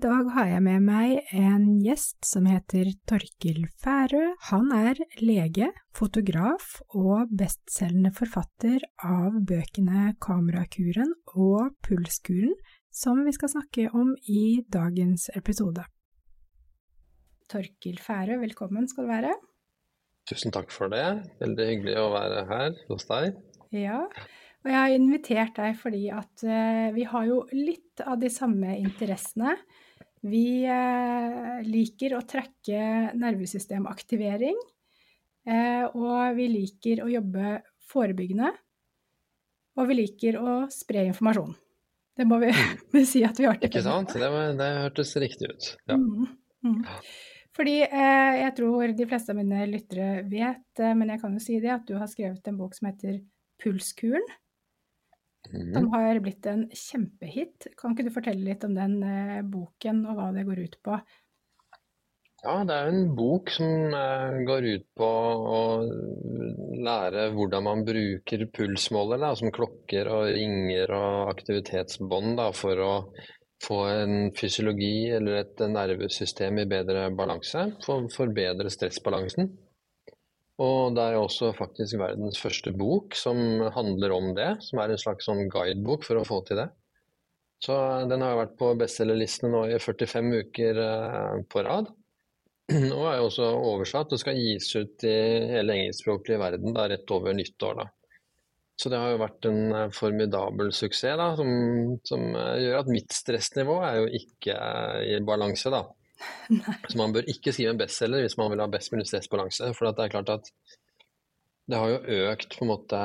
Dag har jeg med meg en gjest som heter Torkil Færø. Han er lege, fotograf og bestselgende forfatter av bøkene Kamerakuren og Pulskuren, som vi skal snakke om i dagens episode. Torkil Færø, velkommen skal du være. Tusen takk for det. Veldig hyggelig å være her hos deg. Ja, og jeg har invitert deg fordi at uh, vi har jo litt av de samme interessene. Vi uh, liker å trekke nervesystemaktivering, uh, og vi liker å jobbe forebyggende. Og vi liker å spre informasjon. Det må vi mm. si at vi har til. Ikke sant? Det, det hørtes riktig ut. Ja. Mm, mm. Fordi jeg tror de fleste av mine lyttere vet, men jeg kan jo si det, at du har skrevet en bok som heter Pulskuren. Mm. Som har blitt en kjempehit. Kan ikke du fortelle litt om den eh, boken og hva det går ut på? Ja, det er en bok som eh, går ut på å lære hvordan man bruker pulsmåler, da, som klokker og ringer og aktivitetsbånd, da, for å få en fysiologi eller et nervesystem i bedre balanse. For å forbedre stressbalansen. Og det er også faktisk verdens første bok som handler om det, som er en slags sånn guidebok for å få til det. Så den har vært på bestselgerlistene nå i 45 uker eh, på rad. Og er også oversatt og skal gis ut i hele engelskspråklige verden da, rett over nyttår. Da. Så det har jo vært en eh, formidabel suksess da, som, som eh, gjør at mitt stressnivå er jo ikke i balanse. da. Så man bør ikke skrive en bestselger hvis man vil ha best mulig stressbalanse. For det er klart at det har jo økt på en måte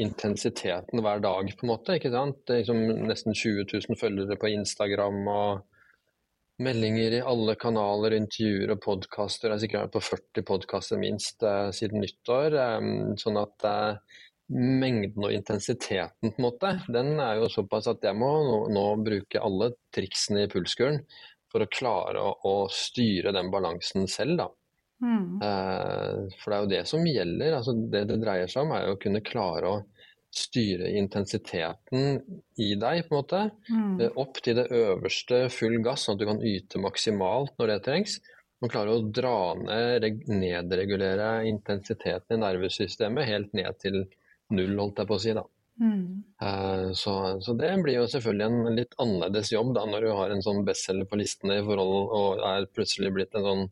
intensiteten hver dag, på en måte. ikke sant? Det er liksom nesten 20 000 følgere på Instagram og meldinger i alle kanaler, intervjuer og podkaster. Jeg er sikkert på 40 podkaster minst eh, siden nyttår. Eh, sånn at eh, mengden og intensiteten, på en måte, den er jo såpass at jeg må nå, nå bruke alle triksene i pulskuren for å klare å, å styre den balansen selv, da. Mm. Eh, for det er jo det som gjelder. altså Det det dreier seg om, er å kunne klare å styre intensiteten i deg, på en måte. Mm. Eh, opp til det øverste full gass, sånn at du kan yte maksimalt når det trengs. Man klarer å dra ned, nedregulere intensiteten i nervesystemet helt ned til null, holdt jeg på å si. da. Mm. Uh, så, så, det blir jo selvfølgelig en litt annerledes jobb da, når du har en sånn bestselger på listene i forhold, og er plutselig blitt en sånn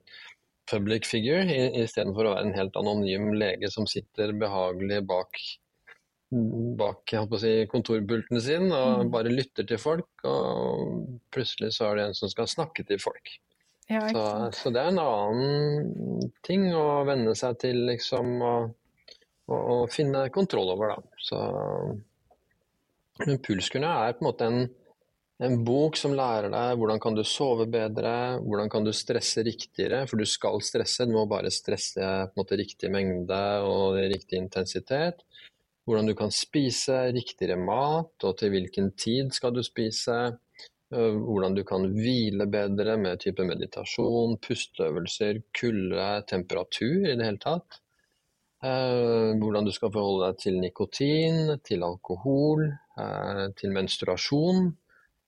public figure, istedenfor å være en helt anonym lege som sitter behagelig bak, bak si, kontorbulten sin og mm. bare lytter til folk, og plutselig så er det en som skal snakke til folk. Ja, så, så, det er en annen ting å venne seg til, liksom. og å, finne kontroll over. Da. Så, men Pulskurene er på en måte en, en, bok som lærer deg hvordan kan du sove bedre, hvordan kan du stresse riktigere, for du skal stresse, du må bare stresse på en måte riktig mengde og riktig intensitet. Hvordan du kan spise riktigere mat, og til hvilken tid skal du spise. Øh, hvordan du kan hvile bedre med type meditasjon, pusteøvelser, kulde, temperatur i det hele tatt. Eh, hvordan du skal forholde deg til nikotin, til alkohol, eh, til menstruasjon.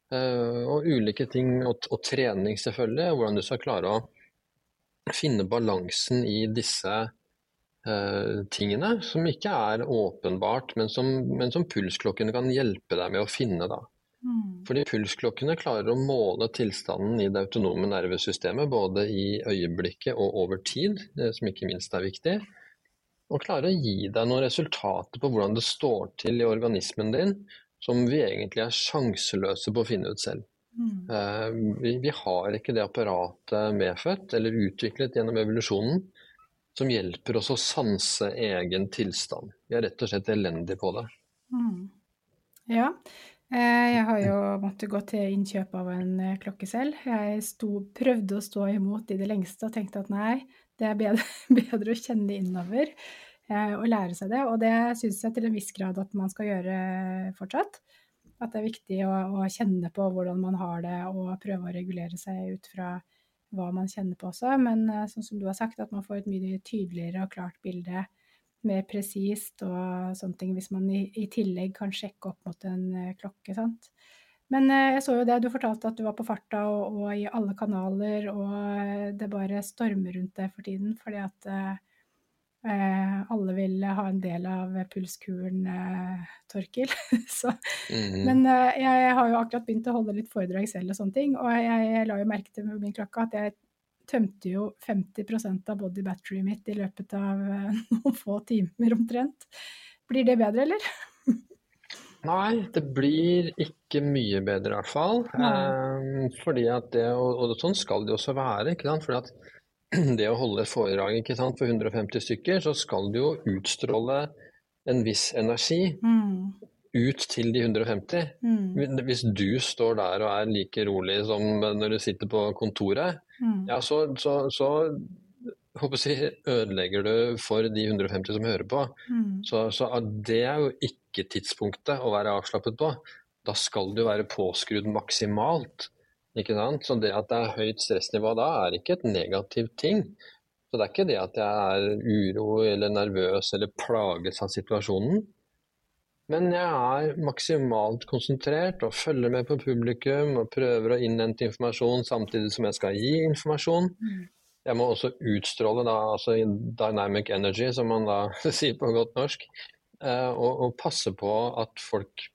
Eh, og ulike ting, og, og, trening selvfølgelig. Hvordan du skal klare å finne balansen i disse uh, tingene, som ikke er åpenbart, men som, men som, pulsklokkene kan hjelpe deg med å finne. da. Mm. Fordi pulsklokkene klarer å måle tilstanden i det autonome nervesystemet, både i øyeblikket og over tid, som ikke minst er viktig og klare å gi deg noen resultater på hvordan det står til i organismen din, som vi egentlig er sjanseløse på å finne ut selv. Mm. Uh, vi, vi, har ikke det apparatet medfødt eller utviklet gjennom evolusjonen som hjelper oss å sanse egen tilstand. Vi er rett og slett elendige på det. Mm. Ja, Eh, jeg har jo måttet gå til innkjøp av en eh, klokke selv. Jeg sto, prøvde å stå imot i det lengste og tenkte at nei, det er bedre, bedre å kjenne innover eh, og lære seg det. Og det syns jeg til en viss grad at man skal gjøre fortsatt. At det er viktig å, å, kjenne på hvordan man har det og prøve å regulere seg ut fra hva man kjenner på også. Men sånn som du har sagt, at man får et mye tydeligere og klart bilde mer presist og sånne ting, hvis man i, i, tillegg kan sjekke opp mot en uh, klokke. sant? Men uh, jeg så jo det, du fortalte at du var på farta og, og i alle kanaler, og uh, det bare stormer rundt deg for tiden fordi at alle vil ha en del av pulskuren, Torkil. så, mm. Men jeg, jeg, har jo akkurat begynt å holde litt foredrag selv og sånne ting, og jeg, jeg la jo merke til min klokke at jeg tømte jo 50% av body batteryet mitt i løpet av eh, noen få timer omtrent. Blir det bedre, eller? Nei, det blir ikke mye bedre i hvert fall. Um, fordi at det, og, og, sånn skal det også være. ikke sant? Fordi at det å holde foredrag ikke sant, for 150 stykker, så skal det jo utstråle en viss energi. Mm ut til de 150. Mm. Hvis du står der og er like rolig som når du sitter på kontoret, mm. ja, så, så, så jeg, ødelegger du for de 150 som hører på. Mm. Så, så, det er jo ikke tidspunktet å være avslappet på. Da skal du være påskrudd maksimalt. Ikke sant? Så det at det er høyt stressnivå da, er ikke et negativt ting. Så det er ikke det at jeg er uro eller nervøs eller plages av situasjonen. Men jeg er maksimalt konsentrert og følger med på publikum og prøver å innhente informasjon samtidig som jeg skal gi informasjon. Mm. Jeg må også utstråle da, altså dynamic energy, som man da sier på godt norsk, eh, og, og, passe på at folk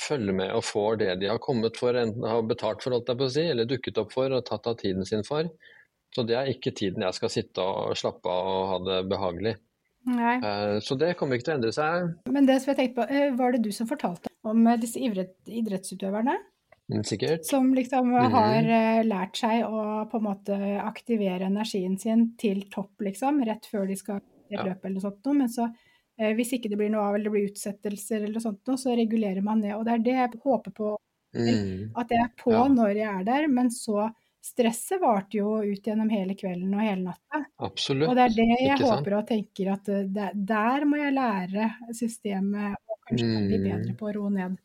følger med og får det de har kommet for, enten har betalt for, holdt jeg på å si, eller dukket opp for og tatt av tiden sin for. Så det er ikke tiden jeg skal sitte og slappe av og ha det behagelig. Nei. Eh, så det kommer ikke til å endre seg. Men det som jeg tenkte på, eh, var det du som fortalte om eh, disse idrettsutøverne? Mm, sikkert. Som liksom mm -hmm. har lært seg å på en måte aktivere energien sin til topp, liksom, rett før de skal i løp eller noe sånt. Men så, hvis ikke det blir noe av eller det blir utsettelser eller noe sånt, så regulerer man ned. Og det er det jeg håper på. Mm. At jeg er på ja. når jeg er der, men så stresset varte jo ut gjennom hele kvelden og hele natta. Absolutt. Og det er det jeg håper og tenker at eh, det, der må jeg lære systemet og kanskje mm. bli bedre på å roe ned.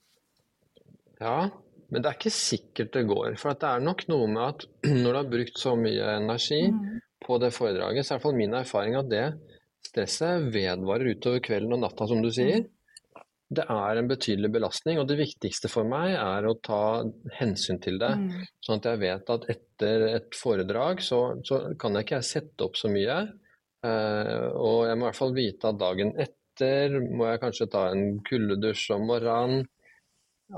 Ja, men det er ikke sikkert det går. For det er nok noe med at når du har brukt så mye energi mm. på det foredraget, så er i hvert fall min erfaring at det stresset vedvarer utover kvelden og natta, som du sier. Mm det er en betydelig belastning, og det viktigste for meg er å ta hensyn til det. Mm. Sånn at jeg vet at etter et foredrag så, så kan jeg ikke sette opp så mye. Eh, og jeg må i hvert fall vite at dagen etter må jeg kanskje ta en kuldedusj om morgenen.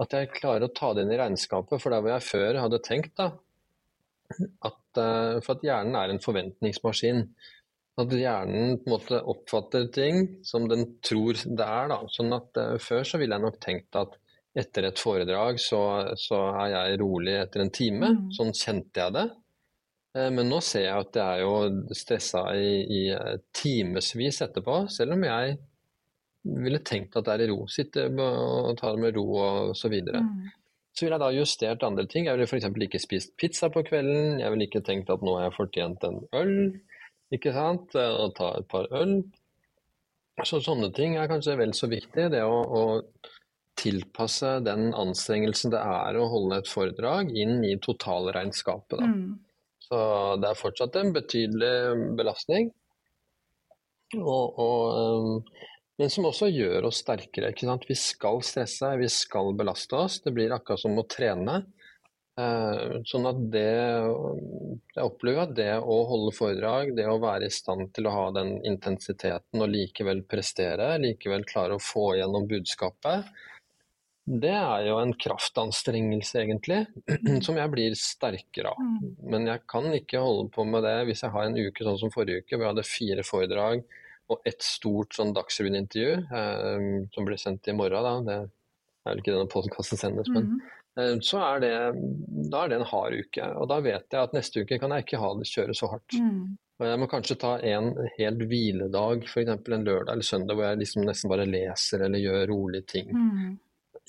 At jeg klarer å ta det inn i regnskapet, for der hvor jeg før hadde tenkt da, at, uh, For at hjernen er en forventningsmaskin. At hjernen på en måte oppfatter ting som den tror det er. Da. Sånn at uh, Før så ville jeg nok tenkt at etter et foredrag så, så er jeg rolig etter en time. Mm. Sånn kjente jeg det. Uh, men nå ser jeg at jeg er jo stressa i, i uh, timevis etterpå, selv om jeg ville tenkt at det er i ro. Sitte og ta det med ro og så videre. Mm. Så ville jeg da justert andre ting. Jeg ville f.eks. ikke spist pizza på kvelden. Jeg ville ikke tenkt at nå har jeg fortjent en øl ikke sant, og ta et par øl. Så sånne ting er kanskje vel så viktig. Det å, å, tilpasse den anstrengelsen det er å holde et foredrag inn i totalregnskapet. Mm. Så det er fortsatt en betydelig belastning. Og, og, um, men som også gjør oss sterkere. Vi skal stresse, vi skal belaste oss. Det blir akkurat som å trene. Eh, sånn at det Jeg opplever at det å holde foredrag, det å være i stand til å ha den intensiteten og likevel prestere, likevel klare å få gjennom budskapet, det er jo en kraftanstrengelse, egentlig, som jeg blir sterkere av. Mm. Men jeg kan ikke holde på med det hvis jeg har en uke sånn som forrige uke, hvor jeg hadde fire foredrag og ett stort sånn Dagsrevyen-intervju, eh, som blir sendt i morgen. Da. Det er vel ikke denne podkasten sendes, men mm. Eh, så er det, da er det en hard uke. Og da vet jeg at neste uke kan jeg ikke ha det kjøre så hardt. Mm. Og jeg må kanskje ta en helt hviledag, f.eks. en lørdag eller søndag hvor jeg liksom nesten bare leser eller gjør rolige ting. Mm.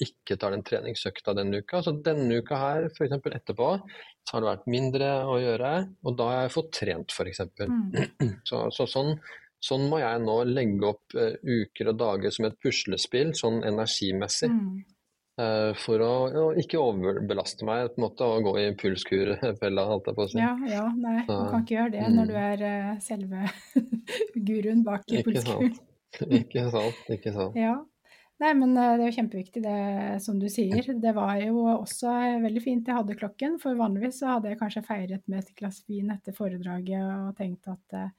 ikke tar den treningsøkta denne uka. Så denne uka her, f.eks. etterpå, så har det vært mindre å gjøre, og da har jeg fått trent, f.eks. Mm. Så, så sånn, sånn, må jeg nå legge opp uh, uker og dager som et puslespill, sånn energimessig. Mm. Uh, for å, ja, ikke overbelaste meg på en måte, og gå i pulskurfella, holdt jeg på å si. Ja, ja, nei, du kan ikke gjøre det mm. når du er uh, selve guruen bak i pulskuren. ikke sant, ikke sant. Ja. Nei, men eh, det er jo kjempeviktig det som du sier. Det var jo også veldig fint jeg hadde klokken, for vanligvis så hadde jeg kanskje feiret med et glass vin etter foredraget og tenkt at eh,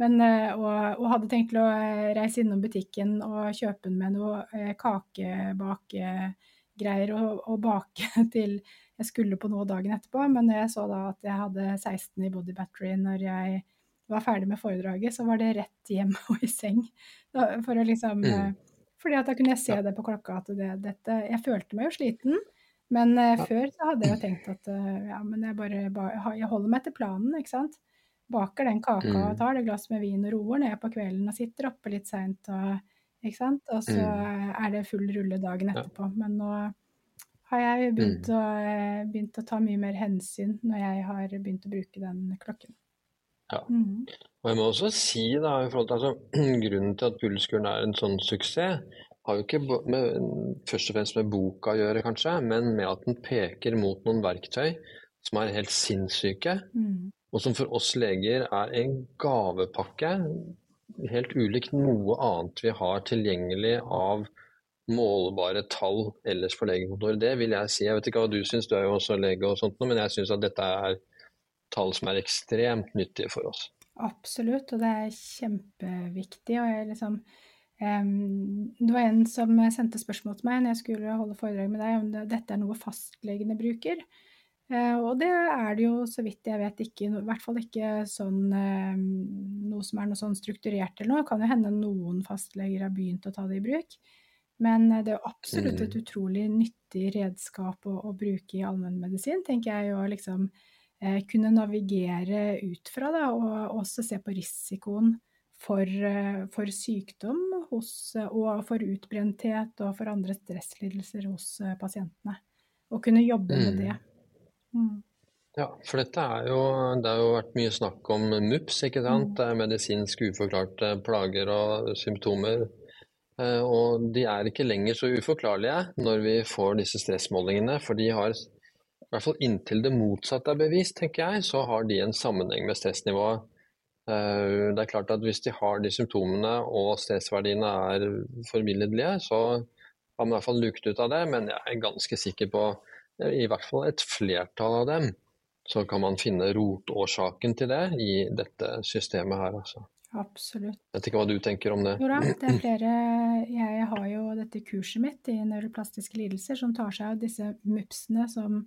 men, eh, og, og, hadde tenkt til å reise innom butikken og kjøpe med noe kakebakegreier å, å, bake til jeg skulle på noe dagen etterpå. Men når jeg så da at jeg hadde 16 i body battery når jeg var ferdig med foredraget, så var det rett hjem og i seng. For å liksom mm. Fordi at da kunne jeg se det på klokka at det, dette Jeg følte meg jo sliten. Men uh, ja. før så hadde jeg jo tenkt at uh, ja, men jeg bare, bare, Jeg holder meg til planen, ikke sant. Baker den kaka mm. og tar det glass med vin og roer ned på kvelden og sitter oppe litt seint og Ikke sant. Og så mm. er det full rulle dagen etterpå. Men nå har jeg begynt, mm. å, eh, begynt, å, ta mye mer hensyn når jeg har begynt å bruke den klokken. Ja. Mm. Og jeg må også si da, i forhold til, altså, Grunnen til at Pulskuren er en sånn suksess, har jo ikke med, først og fremst med boka å gjøre, kanskje, men med at den peker mot noen verktøy som er helt sinnssyke, mm. og som for oss leger er en gavepakke helt ulikt noe annet vi har tilgjengelig av målbare tall ellers for legekontoret. Det vil jeg si. Jeg vet ikke hva du syns, du er jo også lege og sånt, men jeg syns at dette er tall som er ekstremt nyttige for oss. Absolutt, og det er kjempeviktig. og jeg liksom Um, det var en som sendte spørsmål til meg når jeg skulle holde foredrag med deg, om det, dette er noe fastlegene bruker. Uh, og det er det jo, så vidt jeg vet, ikke. I hvert fall ikke sånn uh, noe som er noe sånn strukturert eller noe. Det kan jo hende noen fastleger har begynt å ta det i bruk. Men det er jo absolutt et mm. utrolig nyttig redskap å, å bruke i allmennmedisin, tenker jeg. Å liksom Eh, kunne navigere ut fra, da, og også se på risikoen for, eh, for sykdom hos, og for utbrenthet og for andre stresslidelser hos eh, pasientene. Og kunne jobbe med det. Mm. Ja, for dette er jo Det har jo vært mye snakk om MUPS, ikke sant. Mm. Det er medisinsk uforklarte plager og symptomer. Og de er ikke lenger så uforklarlige når vi får disse stressmålingene, for de har i hvert fall inntil det motsatte er bevist, tenker jeg, så har de en sammenheng med stressnivået. Eh, det er klart at Hvis de har de symptomene og stressverdiene er forbilledlige, så har man i hvert fall luket ut av det. Men jeg er ganske sikker på i hvert fall et flertall av dem, så kan man finne rotårsaken til det i dette systemet her. Altså. Absolutt. Jeg vet ikke hva du tenker om det? Jo da, det er flere Jeg har jo dette kurset mitt i neuroplastiske lidelser som tar seg av disse MUPS-ene som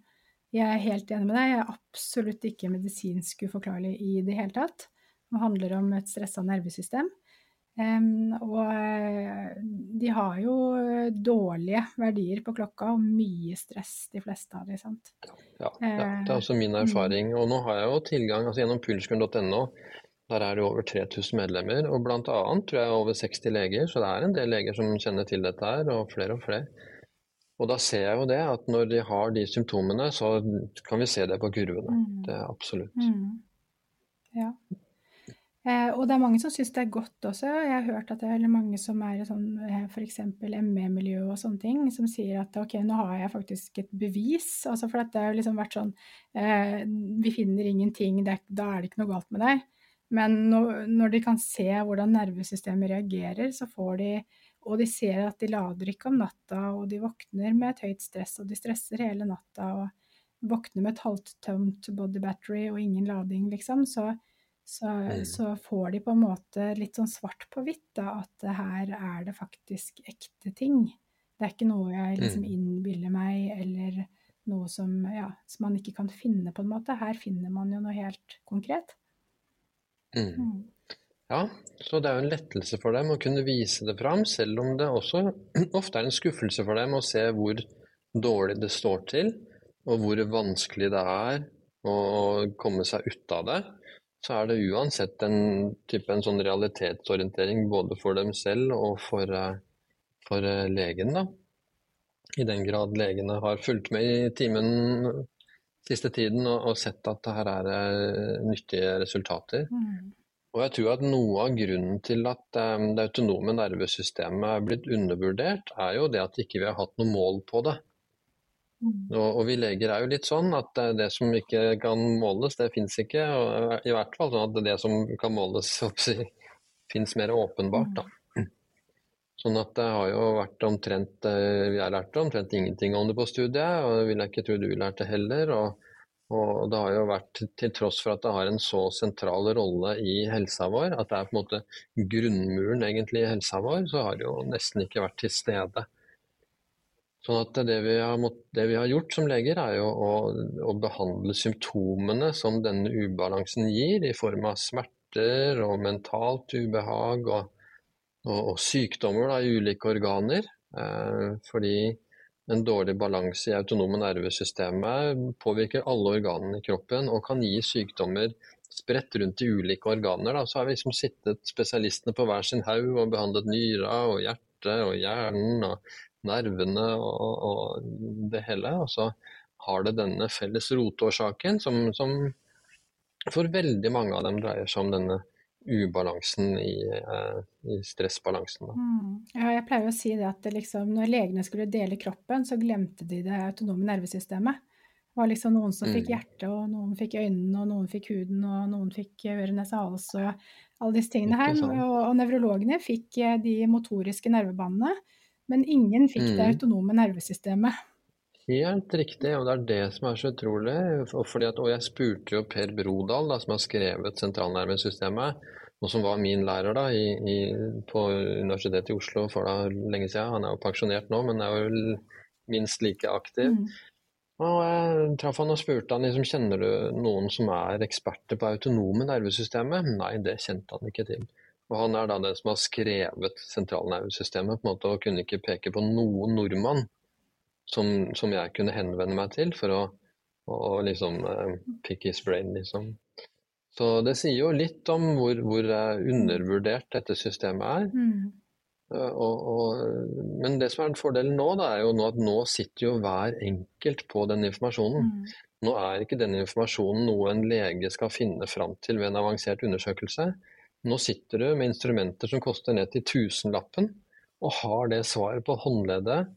jeg er helt enig med deg. Jeg er absolutt ikke medisinsk uforklarlig i det hele tatt. Det handler om et stressa nervesystem. Og eh, de har jo dårlige verdier på klokka og mye stress, de fleste av dem. sant? Ja, ja, det er også min eh, erfaring. Og nå har jeg jo tilgang altså gjennom pulskuren.no. Der er det over 3000 medlemmer, og annet tror jeg over 60 leger. Så det er en del leger som kjenner til dette her, og flere og flere. Og da ser jeg jo det, at når de har de symptomene, så kan vi se det på kurvene. Mm. Det er absolutt. Mm. Ja. Eh, og det er mange som syns det er godt også. Jeg har hørt at det er mange som er i sånn eh, f.eks. ME-miljø og sånne ting, som sier at ok, nå har jeg faktisk et bevis. Altså for det har liksom vært sånn eh, Vi finner ingenting, det, da er det ikke noe galt med deg. Men når, når de kan se hvordan nervesystemet reagerer, så får de og de ser at de lader ikke om natta, og de våkner med et høyt stress, og de stresser hele natta og våkner med et halvtømt body battery og ingen lading, liksom, så, så, mm. så, får de på en måte litt sånn svart på hvitt, da, at her er det faktisk ekte ting. Det er ikke noe jeg liksom mm. innbiller meg, eller noe som, ja, som man ikke kan finne, på en måte. Her finner man jo noe helt konkret. Mm. mm. Ja, så det er jo en lettelse for dem å kunne vise det fram, selv om det også ofte er en skuffelse for dem å se hvor dårlig det står til, og hvor vanskelig det er å komme seg ut av det. Så er det uansett en type en sånn realitetsorientering både for dem selv og for, eh, for eh, legen, da. I den grad legene har fulgt med i timen siste tiden og, og sett at det her er nyttige resultater. Mm. Og jeg tror at noe av grunnen til at um, det autonome nervesystemet er blitt undervurdert, er jo det at ikke vi ikke har hatt noe mål på det. Mm. Og, og, vi leger er jo litt sånn at det som ikke kan måles, det fins ikke. Og I hvert fall sånn at det som kan måles, fins mer åpenbart. da. Sånn at det har jo vært omtrent eh, Vi har lært omtrent ingenting om det på studiet, og det vil jeg ikke tro du lærte heller. Og, og, det har jo vært, til tross for at det har en så sentral rolle i helsa vår, at det er på en måte grunnmuren egentlig i helsa vår, så har det jo nesten ikke vært til stede. Sånn at det vi, har, det vi har gjort som leger, er jo å, å behandle symptomene som denne ubalansen gir, i form av smerter og mentalt ubehag og og, og sykdommer da, i ulike organer. Eh, fordi en dårlig balanse i autonome nervesystemet påvirker alle organene i kroppen og kan gi sykdommer spredt rundt i ulike organer. Da. Så har vi liksom sittet spesialistene på hver sin haug og behandlet nyra og hjertet og hjernen og nervene og, og, det hele. Og så har det denne felles rotårsaken som, som for veldig mange av dem dreier seg om denne ubalansen i, uh, i stressbalansen. Mm. Ja, jeg pleier å si det at det liksom, når legene skulle dele kroppen, så glemte de det autonome nervesystemet. Det var liksom noen som mm. fikk hjertet, og noen fikk øynene, og noen fikk huden, og noen fikk øre, nese, hals og alle disse tingene her. Og, og, nevrologene fikk eh, de motoriske nervebanene, men ingen fikk mm. det autonome nervesystemet. Helt riktig, og det er det som er så utrolig. At, og jeg spurte jo Per Brodal, da, som har skrevet sentralnervesystemet, og som var min lærer da, i, i, på Universitetet i Oslo for da lenge siden. Han er jo pensjonert nå, men er jo minst like aktiv. Mm. Og jeg traff han og spurte han liksom, kjenner du noen som er eksperter på autonome nervesystemet. Nei, det kjente han ikke til. Og han er da den som har skrevet sentralnervesystemet, på en måte, og kunne ikke peke på noen nordmann som, som, jeg kunne henvende meg til for å, å liksom uh, pick his brain, liksom. Så det sier jo litt om hvor, hvor uh, undervurdert dette systemet er. Mm. Uh, og, og, men det som er fordelen nå, da, er jo nå at nå sitter jo hver enkelt på den informasjonen. Mm. Nå er ikke denne informasjonen noe en lege skal finne fram til ved en avansert undersøkelse. Nå sitter du med instrumenter som koster ned til tusenlappen, og har det svaret på håndleddet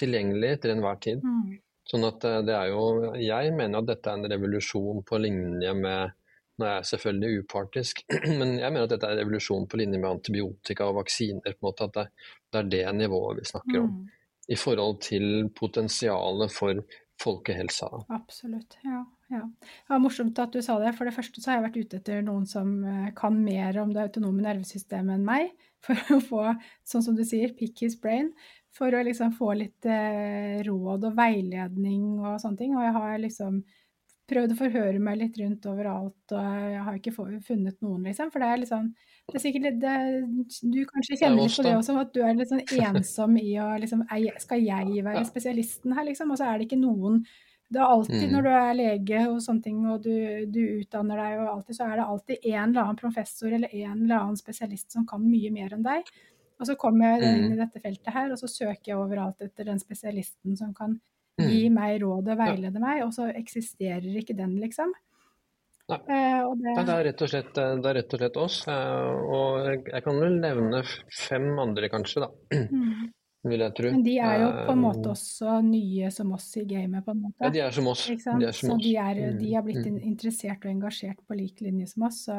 tilgjengelig til enhver tid. Mm. Sånn at eh, det er jo Jeg mener at dette er en revolusjon på linje med Nå er jeg selvfølgelig upartisk, men jeg mener at dette er en revolusjon på linje med antibiotika og vaksiner. på en måte At det, det er det nivået vi snakker om. Mm. I forhold til potensialet for folkehelsa. Absolutt. Ja, ja. Det var morsomt at du sa det. For det første så har jeg vært ute etter noen som eh, kan mer om det autonome nervesystemet enn meg. For å få, sånn som du sier, pick his brain for å liksom få litt eh, råd og veiledning og sånne ting. Og jeg har liksom prøvd å forhøre meg litt rundt overalt, og jeg har ikke funnet noen, liksom. For det er liksom det er sikkert det, Du kanskje kjenner litt på det også, at du er litt sånn ensom i å liksom Skal jeg være spesialisten her, liksom? Og så er det ikke noen det er alltid mm. når du er lege og sånne ting, og du, du, utdanner deg, og alltid, så er det alltid en eller annen professor eller en eller annen spesialist som kan mye mer enn deg. Og så kommer jeg inn i mm. dette feltet her, og så søker jeg overalt etter den spesialisten som kan mm. gi meg råd og veilede meg, og så eksisterer ikke den, liksom. Nei. Eh, det... det, er rett og slett, eh, det er rett og slett oss. Eh, og jeg kan vel nevne fem andre, kanskje, da. Mm. Vil jeg tro. Men de er jo på en måte også nye som oss i gamet, på en måte. Ja, de er som oss. De er som så de, er, de har blitt mm. interessert og engasjert på lik linje som oss. Så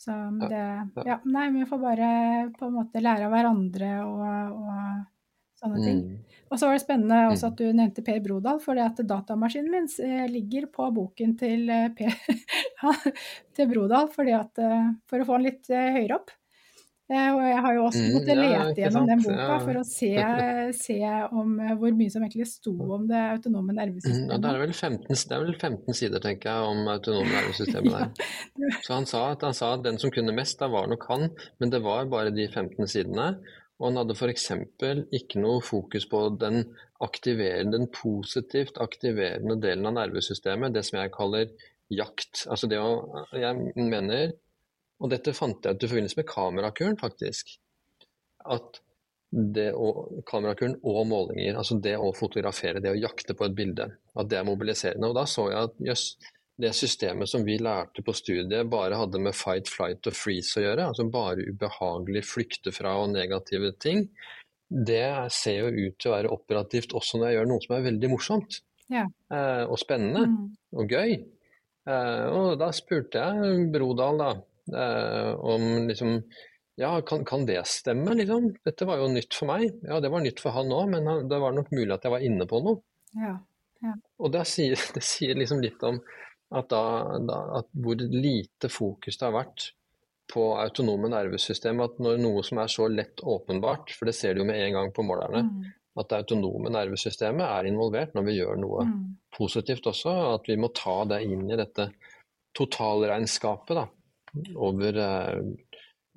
så det Ja, nei, vi får bare på en måte lære av hverandre og, og sånne ting. Mm. Og så var det spennende også mm. at du nevnte Per Brodal, for at datamaskinen min eh, ligger på boken til, eh, per, til Brodal at, eh, for å få den litt høyere opp. Eh, og jeg har jo også mm, ja, lete gjennom gjennom den boka ja. for å se, se om eh, hvor mye som egentlig sto om det autonome nervesystemet. Mm, ja, det, er vel 15, det er vel 15 sider, tenker jeg, om autonome nervesystemet der. Så han sa, at han sa at den som kunne mest, da var nok han, men det var bare de 15 sidene. Og han hadde f.eks. ikke noe fokus på den den positivt aktiverende delen av nervesystemet, det som jeg kaller jakt. Altså det å Jeg mener og dette fant jeg ut i forbindelse med kamerakuren, faktisk. At det å, kamerakuren og målinger, altså det å fotografere, det å jakte på et bilde, at det er mobiliserende. Og da så jeg at jøss, det systemet som vi lærte på studiet bare hadde med fight, flight og freeze å gjøre, altså bare ubehagelig flykte fra og negative ting, det ser jo ut til å være operativt også når jeg gjør noe som er veldig morsomt. Ja. Eh, og spennende mm. og gøy. Eh, og da spurte jeg Brodal da, eh, om liksom ja, kan, kan, det stemme, liksom? Dette var jo nytt for meg. Ja, det var nytt for han òg, men det var nok mulig at jeg var inne på noe. Ja, ja. Og det sier, det sier, liksom litt om at, da, da, at hvor lite fokus det har vært på autonome nervesystem. At når noe som er så lett åpenbart, for det ser du jo med en gang på målerne, mm. at det autonome nervesystemet er involvert når vi gjør noe mm. positivt også, at vi må ta det inn i dette totalregnskapet da, over eh,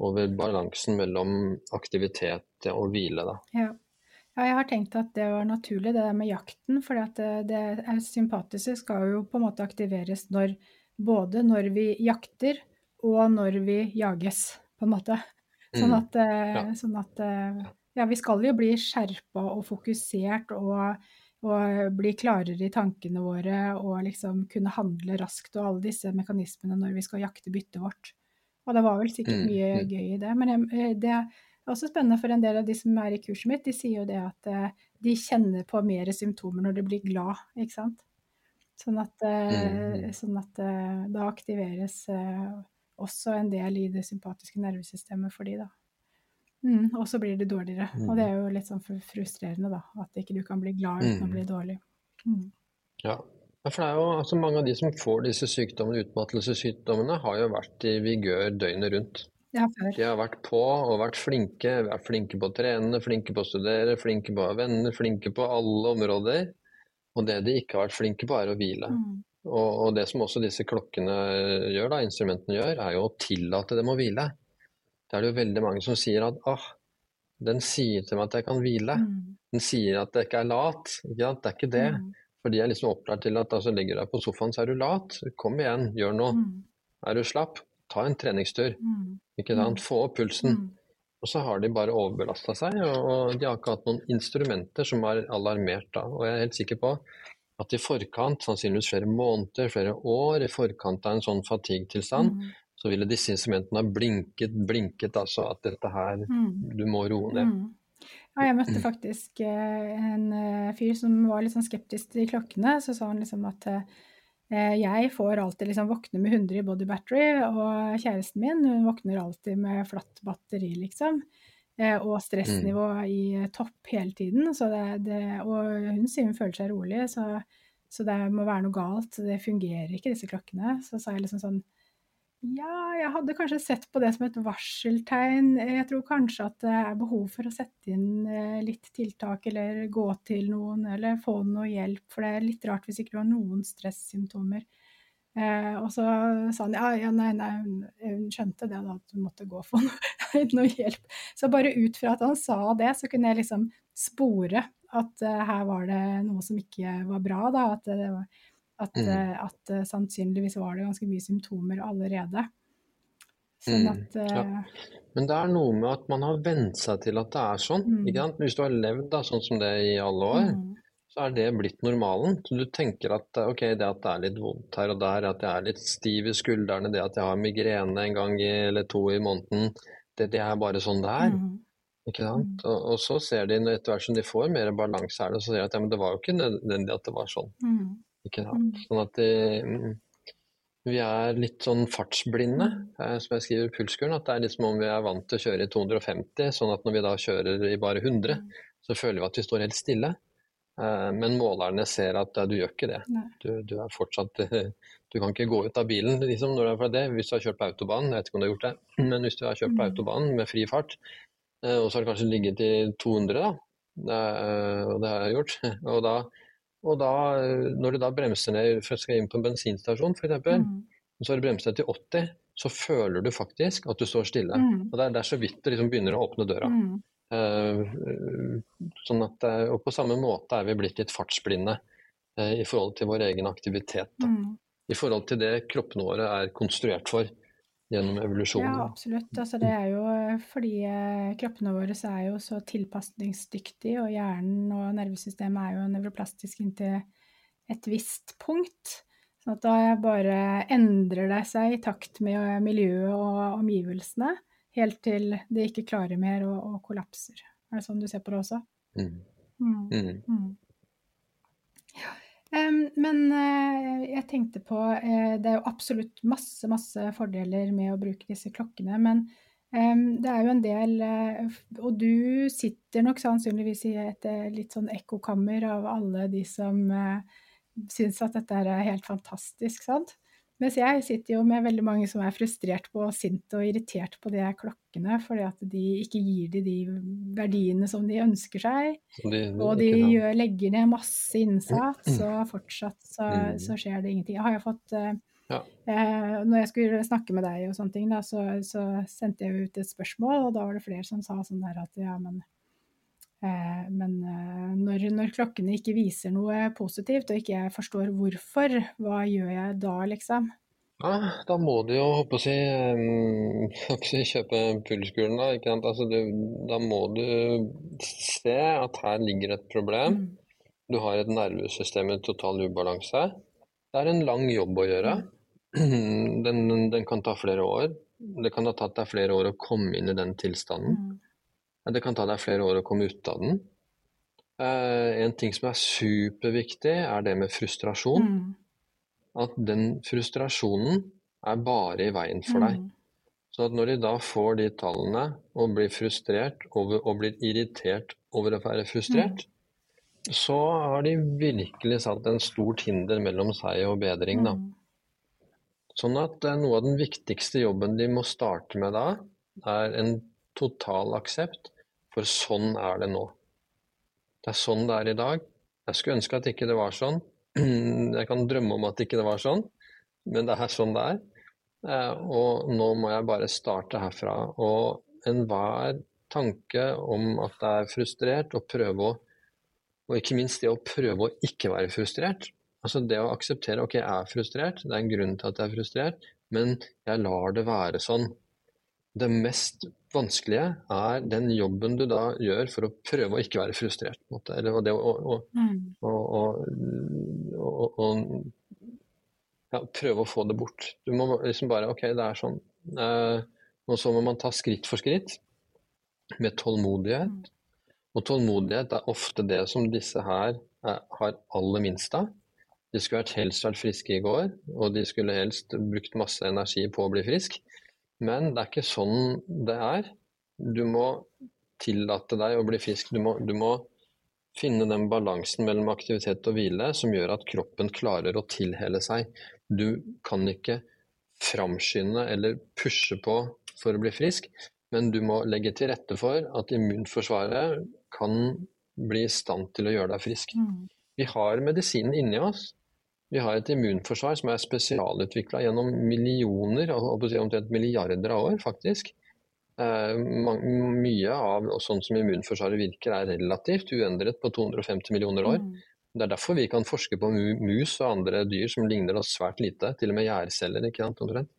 over balansen mellom aktivitet og hvile. Da. Ja. ja. jeg har tenkt at det var naturlig, det der med jakten. For det, det sympatiske skal jo på en måte aktiveres når, både når vi jakter og når vi jages, på en måte. Sånn mm. at, mm. ja. sånn at ja, vi skal jo bli skjerpa og fokusert og, og bli klarere i tankene våre og liksom kunne handle raskt og alle disse mekanismene når vi skal jakte byttet vårt. Og det var vel sikkert mm, mye mm. gøy i det. Men eh, det er også spennende for en del av de som er i kurset mitt, de sier jo det at eh, de kjenner på mer symptomer når de blir glad, ikke sant. Sånn at, eh, mm, sånn at da aktiveres også en del i det sympatiske nervesystemet for de, da. Mm, og så blir det dårligere. Og det er jo litt sånn frustrerende, da. At ikke du kan bli glad uten å bli dårlig. Mm. Ja, ja, for det er jo altså Mange av de som får disse sykdommene, utmattelsessykdommene, har jo vært i vigør døgnet rundt. Ja, de har vært på og vært flinke. Vært flinke på å trene, flinke på å studere, flinke på å ha venner, flinke på alle områder. Og det de ikke har vært flinke på, er å hvile. Mm. Og, og, det som også disse klokkene gjør, da, instrumentene gjør, er jo å tillate dem å hvile. Det er det jo veldig mange som sier at ah, den sier til meg at jeg kan hvile. Mm. Den sier at jeg ikke er lat. Ikke Det er ikke det. Mm. For de er liksom opplært til at altså, ligger du deg på sofaen, så er du lat. Kom igjen, gjør noe. Mm. Er du slapp, ta en treningstur. Mm. Ikke sant? Mm. Få opp pulsen. Mm. Og så har de bare overbelasta seg, og de har ikke hatt noen instrumenter som har alarmert da. Og jeg er helt sikker på at i forkant, sannsynligvis flere måneder, flere år i forkant av en sånn fatigue-tilstand, mm. Så ville disse instrumentene ha blinket, blinket altså at dette her, mm. du må roe ned. Mm. Ja, jeg møtte faktisk eh, en eh, fyr som var litt sånn skeptisk til klokkene. Så sa han liksom at eh, jeg får alltid liksom våkne med 100 i body battery, og kjæresten min hun våkner alltid med flatt batteri, liksom. Og stressnivå mm. i topp hele tiden. Det, det, og hun sier hun føler seg rolig, så, så, det må være noe galt. Det fungerer ikke, disse klokkene. Så sa jeg liksom sånn ja, jeg hadde kanskje sett på det som et varseltegn. Jeg tror kanskje at det er behov for å sette inn eh, litt tiltak, eller gå til noen, eller få noe hjelp. For det er litt rart hvis ikke du har noen stressymptomer. Eh, og så sa han ja, ja nei, nei, hun skjønte det da, at hun måtte gå for noe, noe, hjelp. Så bare ut fra at han sa det, så kunne jeg liksom spore at uh, her var det noe som ikke var bra. da, at det var at, mm. Eh, at uh, sannsynligvis var det ganske mye symptomer allerede. Sånn mm. at uh, ja. Men det er noe med at man har vent seg til at det er sånn. Mm. Hvis du har levd da, sånn som det i alle år, mm. så er det blitt normalen. Så du tenker at ok, det at det er litt vondt her og der, at jeg er litt stiv i skuldrene, det at jeg har migrene en gang i, eller to i måneden, det, det er bare sånn det er. Mm. Ikke sant? Mm. Og, og, så ser de, etter hvert som de får mer balanse her, så ser de at ja, men det var jo ikke nødvendig at det var sånn. Mm. Ikke sant? Mm. Sånn at de, vi er litt sånn fartsblinde, eh, som jeg skriver i pulskuren. At det er litt som om vi er vant til å kjøre i 250, sånn at når vi da kjører i bare 100, så føler vi at vi står helt stille. Eh, men målerne ser at du gjør ikke det. Du, du, er fortsatt Du kan ikke gå ut av bilen liksom, når du er fra det, hvis du har kjørt på autobanen. Jeg vet ikke om du har gjort det, men hvis du har kjørt på autobanen med fri fart, eh, og så har det kanskje ligget i 200, da, og det har jeg gjort, og da og da, når du da bremser ned for skal inn på en bensinstasjon f.eks., mm. og så har du bremset ned til 80, så føler du faktisk at du står stille. Mm. Og det er, det er, så vidt du liksom begynner å åpne døra. Mm. Uh, sånn at, eh, og på samme måte er vi blitt litt fartsblinde uh, i forhold til vår egen aktivitet. Mm. I forhold til det kroppene våre er konstruert for. Gjennom evolusjonen. Ja, absolutt. Altså, det er jo fordi eh, kroppene våre er jo så tilpasningsdyktige, og hjernen og nervesystemet er jo nevroplastisk inntil et visst punkt. Sånn at da bare endrer det seg i takt med miljøet og omgivelsene, helt til det ikke klarer mer og, og kollapser. Er det sånn du ser på det også? Mm. Mm. Mm. Men uh, jeg tenkte på uh, Det er jo absolutt masse, masse fordeler med å bruke disse klokkene, men det er jo en del uh, Og du sitter nok sannsynligvis i et litt sånn ekkokammer av alle de som syns at dette er helt fantastisk, sant. Mens jeg sitter jo med veldig mange som er frustrert på sint og irritert på de klokkene, fordi at de ikke gir de de verdiene som de ønsker seg. De, og de gjør, legger ned masse innsats, og fortsatt så, mm. så skjer det ingenting. Jeg har jo fått eh, ja. eh, Når jeg skulle snakke med deg og sånne ting, da, så, så, sendte jeg ut et spørsmål, og da var det flere som sa sånn der at ja, men men eh, når, når, klokkene ikke viser noe positivt, og ikke jeg forstår hvorfor, hva gjør jeg da, liksom? Ja, da må du jo håper si, um, kjøpe pulskulen, da. Ikke sant? Altså, du, da må du se at her ligger et problem. Mm. Du har et nervesystem i total ubalanse. Det er en lang jobb å gjøre. Mm. Den, den, kan ta flere år. Det kan ha tatt deg flere år å komme inn i den tilstanden. Mm. Det kan ta deg flere år å komme ut av den. Eh, en ting som er superviktig, er det med frustrasjon. Mm. At den frustrasjonen er bare i veien for deg. Mm. Så at når de da får de tallene og blir frustrert over, og blir irritert over å være frustrert, mm. så har de virkelig satt en stort hinder mellom seg og bedring, da. Mm. Sånn at eh, noe av den viktigste jobben de må starte med da, er en total aksept for sånn er det nå. Det er sånn det er i dag. Jeg skulle ønske at ikke det var sånn. Jeg kan drømme om at ikke det var sånn, men det er sånn det er. Eh, og nå må jeg bare starte herfra. Og enhver tanke om at det er frustrert, og prøve å Og ikke minst det å prøve å ikke være frustrert. Altså det å akseptere ok, jeg er frustrert, det er en grunn til at jeg er frustrert, men jeg lar det være sånn. Det mest vanskelige er den jobben du da gjør for å prøve å ikke være frustrert. Måte. Eller det å, å, mm. å, å ja, prøve å få det bort. Du må liksom bare OK, det er sånn. Eh, og så må man ta skritt for skritt med tålmodighet. Mm. Og tålmodighet er ofte det som disse her er, har aller minst av. De skulle helst vært friske i går, og de skulle helst brukt masse energi på å bli frisk. Men det er ikke sånn det er. Du må tillate deg å bli frisk. Du må, du må finne den balansen mellom aktivitet og hvile som gjør at kroppen klarer å tilhele seg. Du kan ikke framskynde eller pushe på for å bli frisk, men du må legge til rette for at immunforsvaret kan bli i stand til å gjøre deg frisk. Mm. Vi har medisinen inni oss, vi har et immunforsvar som er spesialutvikla gjennom millioner, omtrent milliarder av år, faktisk. Eh, mye av sånn som immunforsvaret virker, er relativt uendret på 250 millioner år. Mm. Det er derfor vi kan forske på mus og andre dyr som ligner oss svært lite, til og med gjærceller, ikke sant, omtrent.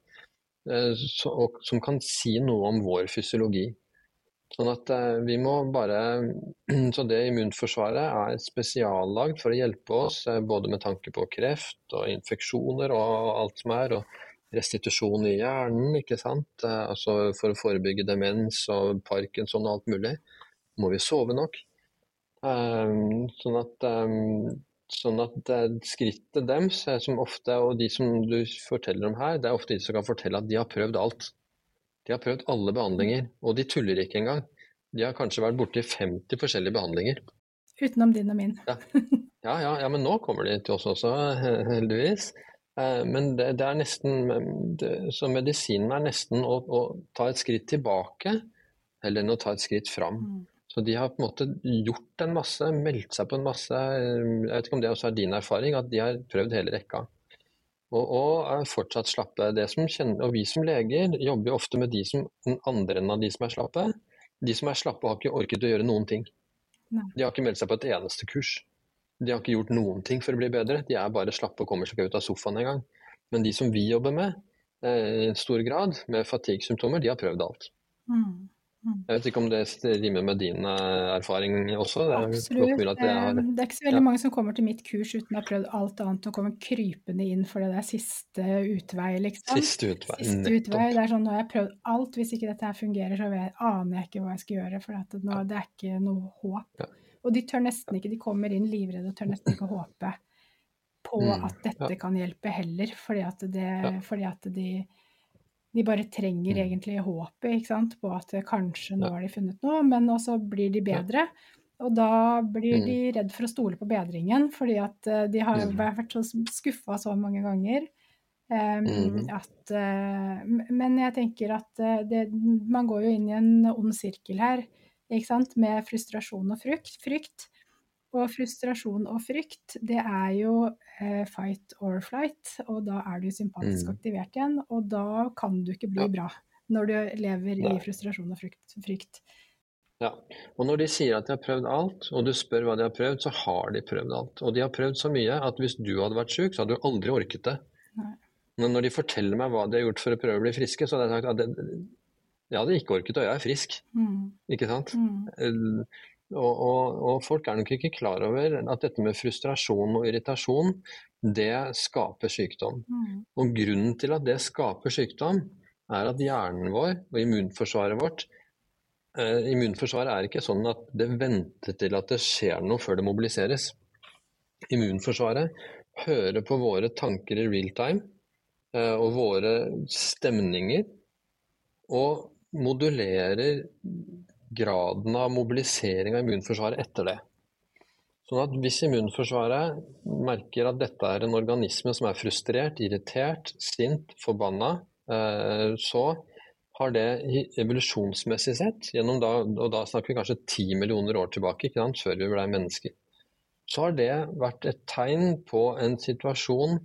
Eh, som kan si noe om vår fysiologi. Sånn at eh, vi må bare Så det immunforsvaret er spesiallagd for å hjelpe oss eh, både med tanke på kreft og infeksjoner og alt som er, og restitusjon i hjernen, ikke sant. Eh, altså for å forebygge demens og parkinson og alt mulig, må vi sove nok. Sånn at, sånn at skrittet deres, som ofte, og de som du forteller om her, det er ofte de som kan fortelle at de har prøvd alt. De har prøvd alle behandlinger, og de tuller ikke engang. De har kanskje vært borti 50 forskjellige behandlinger. Utenom din og min. ja. Ja, ja, ja, men nå kommer de til oss også, heldigvis. Eh, men det, det er nesten det, Så medisinen er nesten å, å, ta et skritt tilbake heller enn å ta et skritt fram. Mm. Så de har på en måte gjort en masse, meldt seg på en masse Jeg vet ikke om det også er din erfaring, at de har prøvd hele rekka. Og, og fortsatt slappe. Kjenner, og vi som leger jobber jo ofte med de som, den andre enn av de som er slappe. De som er slappe har ikke orket å gjøre noen ting. Nei. De har ikke meldt seg på et eneste kurs. De har ikke gjort noen ting for å bli bedre. De er bare slappe og kommer seg ikke ut av sofaen engang. Men de som vi jobber med, eh, i stor grad med fatigue-symptomer, de har prøvd alt. Mm. Mm. Jeg vet ikke om det rimer med din eh, erfaring også? Det er, Absolutt. har... Eh, det er ikke så veldig ja. mange som kommer til mitt kurs uten å ha prøvd alt annet og kommer krypende inn for det der siste utvei, liksom. Siste utvei, siste utvei. Det er sånn, nå har jeg prøvd alt, hvis ikke dette her fungerer, så jeg, aner jeg ikke hva jeg skal gjøre, for nå, det er ikke noe håp. Ja. Og de tør nesten ikke, de kommer inn livredde og tør nesten ikke håpe på Mm, at dette ja. kan hjelpe heller, fordi at, det, fordi at de de bare trenger Mm. egentlig håpet ikke sant? på at kanskje nå har de funnet noe, men også blir de bedre. Og da blir Mm. de redd for å stole på bedringen, fordi at eh, de har Mm. vært så skuffa så mange ganger. em, Mhm. at, eh, men jeg tenker at eh, det, man går jo inn i en ond sirkel her, ikke sant? med frustrasjon og frykt. frykt. Og frustrasjon og frykt, det er jo eh, fight or flight, og da er du sympatisk Mm. aktivert igjen, og da kan du ikke bli Ja. bra når du lever Nei. i frustrasjon og frykt. frykt. Ja, og når de sier at de har prøvd alt, og du spør hva de har prøvd, så har de prøvd alt. Og de har prøvd så mye at hvis du hadde vært syk, så hadde du aldri orket det. Nei. Men når de forteller meg hva de har gjort for å prøve å bli friske, så hadde jeg sagt at det, jeg hadde ikke orket, og jeg er frisk. Mm. Ikke sant? Mm. Og, og, og folk er nok ikke klar over at dette med frustrasjon og irritasjon, det skaper sykdom. Mm. Og grunnen til at det skaper sykdom, er at hjernen vår og immunforsvaret vårt eh, Immunforsvaret er ikke sånn at det venter til at det skjer noe før det mobiliseres. Immunforsvaret hører på våre tanker i real time eh, og våre stemninger, og modulerer graden av mobilisering av immunforsvaret etter det. Sånn at hvis immunforsvaret merker at dette er en organisme som er frustrert, irritert, sint, forbanna, eh, så har det evolusjonsmessig sett, gjennom da, og da snakker vi kanskje ti millioner år tilbake, ikke sant, før vi ble mennesker, så har det vært et tegn på en situasjon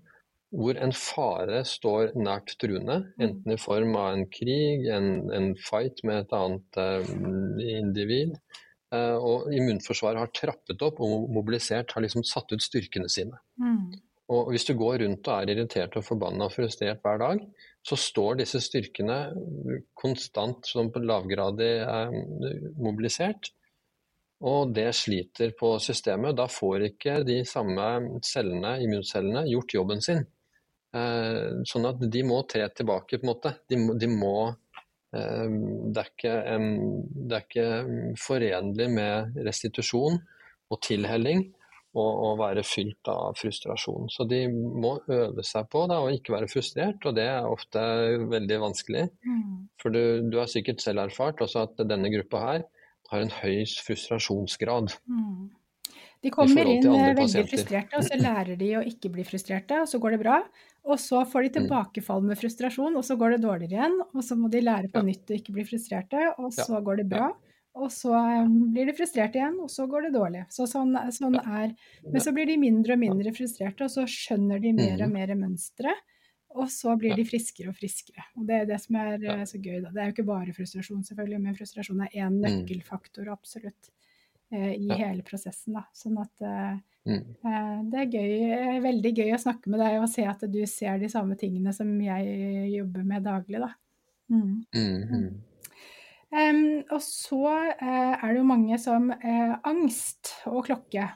hvor en fare står nært truende, enten i form av en krig, en, en fight med et annet eh, individ. Eh, og immunforsvaret har trappet opp og mobilisert, har liksom satt ut styrkene sine. Mm. Og hvis du går rundt og er irritert og forbanna og frustrert hver dag, så står disse styrkene konstant som på lavgradig eh, mobilisert. Og det sliter på systemet. Da får ikke de samme cellene, immuncellene gjort jobben sin. Eh, sånn at de må tre tilbake, på en måte. De de må eh, det, er ikke, det er ikke forenlig med restitusjon og tilhelling å være fylt av frustrasjon. Så de må øve seg på da, å ikke være frustrert, og det er ofte veldig vanskelig. Mm. For du, du har sikkert selv erfart også at denne gruppa her har en høy frustrasjonsgrad. Mm. De kommer inn eh, veldig pasienter. frustrerte, og så lærer de å ikke bli frustrerte, og så går det bra. Og så får Mm. de tilbakefall med frustrasjon, og så går det dårligere igjen. Og så må de lære på Ja. nytt å ikke bli frustrerte, og Ja. så går det bra. Og så eh, blir de frustrerte igjen, og så går det dårlig. Så sånn, sånn er Men så blir de mindre og mindre frustrerte, og så skjønner de mer og Mhm. mer mønstre. Og så blir de friskere og friskere. Og det er det som er eh, så gøy. Da. Det er jo ikke bare frustrasjon, selvfølgelig, men frustrasjon er én Mm. nøkkelfaktor, absolutt, eh, i hele prosessen. Da. Sånn at Mm. Eh, Det er gøy, eh, veldig gøy å snakke med deg og se at du ser de samme tingene som jeg jobber med daglig. Da. Mm. Mm. Mm. Em, og så uh, er det jo mange som uh, Angst og klokke.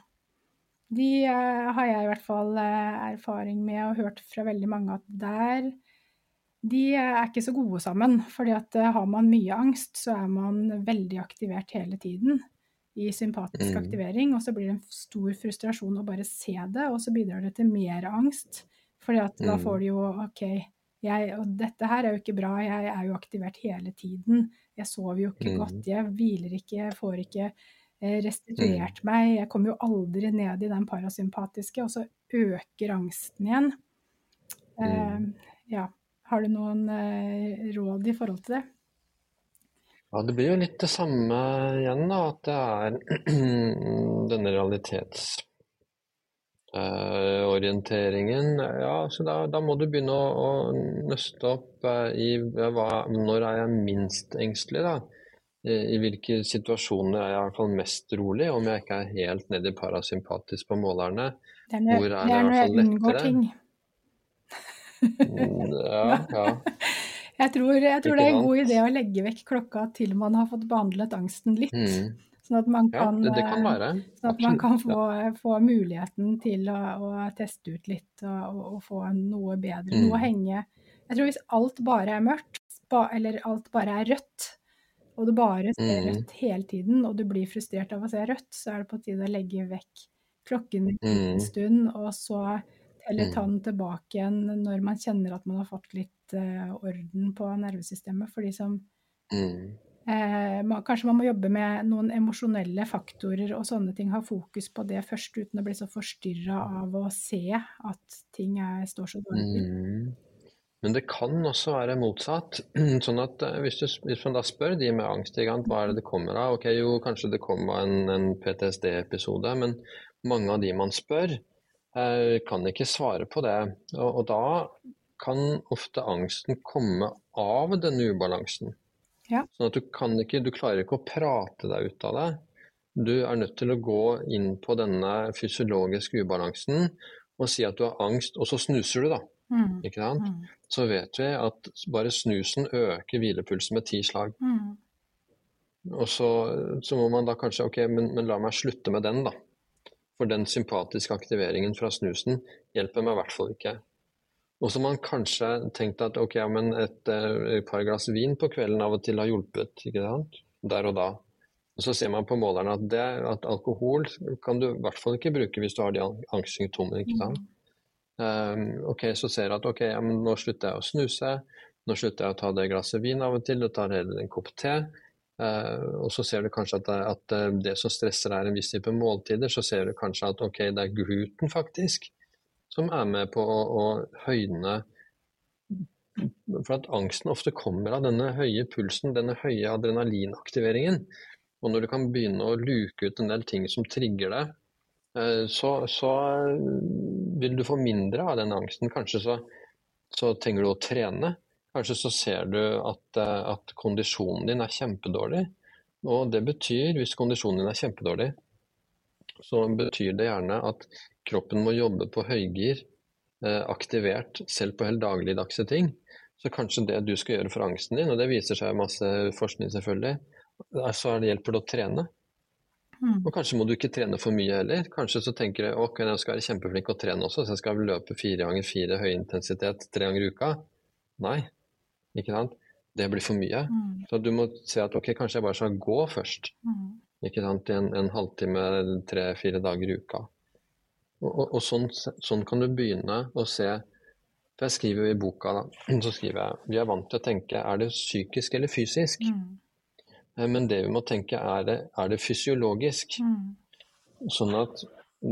De uh, har jeg i hvert fall eh, erfaring med og hørt fra veldig mange at der De er ikke så gode sammen. fordi at eh, har man mye angst, så er man veldig aktivert hele tiden i sympatisk Mm. aktivering, og så blir det en stor frustrasjon å bare se det, og så bidrar det til mer angst. Fordi at da Mm. får du jo OK, jeg, og dette her er jo ikke bra, jeg er jo aktivert hele tiden. Jeg sover jo ikke Mm. godt, jeg hviler ikke, jeg får ikke eh, restituert meg. Jeg kommer jo aldri ned i den parasympatiske, og så øker angsten igjen. Mm. ja. Har du noen uh, råd i forhold til det? Ja, det blir jo litt det samme igjen, da. At det er denne realitetsorienteringen. ja, så da, da må du begynne å, å nøste opp eh, i hva, når er jeg minst engstelig, da. I, I hvilke situasjoner er jeg i hvert fall mest rolig, om jeg ikke er helt nedi parasympatisk på målerne. Det er, når, Hvor er det det i er når jeg unngår ting. Mm, ja, ja. Jeg tror, jeg tror det er en god idé å legge vekk klokka til man har fått behandlet angsten litt. Mm. Sånn at man kan, ja, det kan eh, sånn at man kan få, få muligheten til å, å teste ut litt og, og, få noe bedre. Noe å Mm. henge Jeg tror hvis alt bare er mørkt, eller alt bare er rødt, og du bare ser Mm. rødt hele tiden, og du blir frustrert av å se rødt, så er det på tide å legge vekk klokken en Mm. stund, og så heller ta Mm. den tilbake igjen når man kjenner at man har fått litt uh, orden på nervesystemet. For de som Mm. eh, man, Kanskje man må jobbe med noen emosjonelle faktorer og sånne ting. Ha fokus på det først, uten å bli så forstyrra av å se at ting er, står så dårlig til. Mm. Men det kan også være motsatt. Sånn at eh, hvis, du, hvis man da spør de med angst, hva er det det kommer av? Ok, jo, kanskje det kommer av en, en PTSD-episode, men mange av de man spør, kan ikke svare på det. Og, og da kan ofte angsten komme av denne ubalansen. Ja. Sånn at du kan ikke, du klarer ikke å prate deg ut av det. Du er nødt til å gå inn på denne fysiologiske ubalansen og si at du har angst, og så snuser du, da. Mm. Ikke sant? Mm. Så vet vi at bare snusen øker hvilepulsen med ti slag. Mm. Og så, så må man da kanskje Ok, men, men la meg slutte med den, da. For den sympatiske aktiveringen fra snusen hjelper meg i hvert fall ikke. Og så har man kanskje tenkt at ok, men et, eh, et par glass vin på kvelden av og til har hjulpet, ikke sant? Der og da. Og så ser man på målerne at, det, at alkohol kan du i hvert fall ikke bruke hvis du har de angstsymptomene, ikke sant? Um, ok, så ser du at ok, ja, men nå slutter jeg å snuse, nå slutter jeg å ta det glasset vin av og til, og tar heller en kopp te. Eh, og så ser du kanskje at det, at eh, det som stresser er en viss type måltider, så ser du kanskje at ok, det er gluten faktisk som er med på å, å høyne For at angsten ofte kommer av denne høye pulsen, denne høye adrenalinaktiveringen. Og når du kan begynne å luke ut en del ting som trigger eh, så, så vil du få mindre av den angsten. Kanskje så, så trenger du å trene. Kanskje så ser du at, eh, at kondisjonen din er kjempedårlig. Og det betyr, hvis kondisjonen din er kjempedårlig, så betyr det gjerne at kroppen må jobbe på høygir, eh, aktivert selv på helt dagligdagse ting. Så kanskje det du skal gjøre for angsten din, og det viser seg masse forskning selvfølgelig, er- så det hjelper det å trene. Mm. Og kanskje må du ikke trene for mye heller. Kanskje så tenker du ok, jeg skal være kjempeflink å trene også, så jeg skal løpe fire ganger fire høyintensitet tre ganger i uka. Nei, ikke sant? Det blir for mye. Mm. Så du må se at ok, kanskje jeg bare skal gå først. Mm. Ikke sant? I en, en halvtime tre-fire dager i uka. Og, og, og sånn, sånn kan du begynne å se For jeg skriver jo i boka, da, så skriver jeg vi er vant til å tenke er det psykisk eller fysisk? Mm. Eh, Men det vi må tenke er det, er det fysiologisk? Mm. Sånn at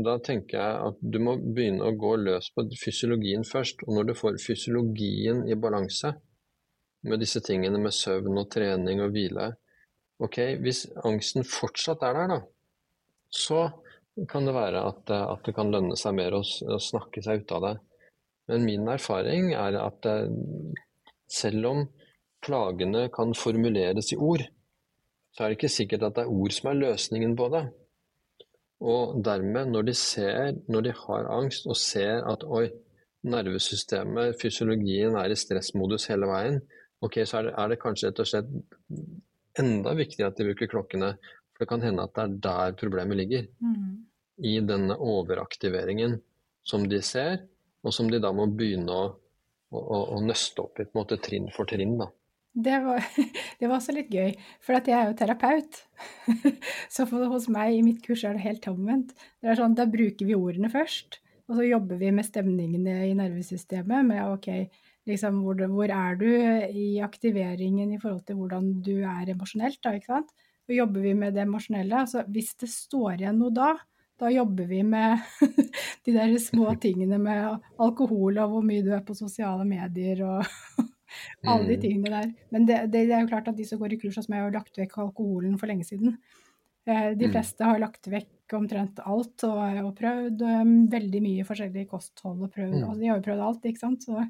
da tenker jeg at du må begynne å gå løs på fysiologien først. Og når du får fysiologien i balanse med disse tingene med søvn og trening og hvile Ok, hvis angsten fortsatt er der, da, så kan det være at, eh, at det kan lønne seg mer å, å snakke seg ut av det. Men min erfaring er at eh, selv om plagene kan formuleres i ord, så er det ikke sikkert at det er ord som er løsningen på det. Og dermed, når de ser, når de har angst og ser at oi, nervesystemet, fysiologien er i stressmodus hele veien, ok, så er det, er det kanskje rett og slett enda viktigere at de bruker klokkene. For det kan hende at det er der problemet ligger. Mm. I denne overaktiveringen som de ser, og som de da må begynne å, å, å, nøste opp i, på en måte trinn for trinn. da. Det var, det var også litt gøy, for at jeg er jo terapeut. Så hos meg i mitt kurs er det helt omvendt. Det er sånn, Da bruker vi ordene først, og så jobber vi med stemningene i nervesystemet. Med ok, liksom, hvor, hvor er du i aktiveringen i forhold til hvordan du er emosjonelt? da, ikke sant? Så jobber vi med det emosjonelle. Altså, hvis det står igjen noe da, da jobber vi med de der små tingene med alkohol og hvor mye du er på sosiale medier og alle de Mm. tingene der. Men det, det, det er jo klart at de som går i kurs hos meg, har lagt vekk alkoholen for lenge siden. Eh, De Mm. fleste har lagt vekk omtrent alt og, og prøvd eh, veldig mye forskjellig kosthold. og prøvd, Mm. altså De har jo prøvd alt, ikke sant. Så,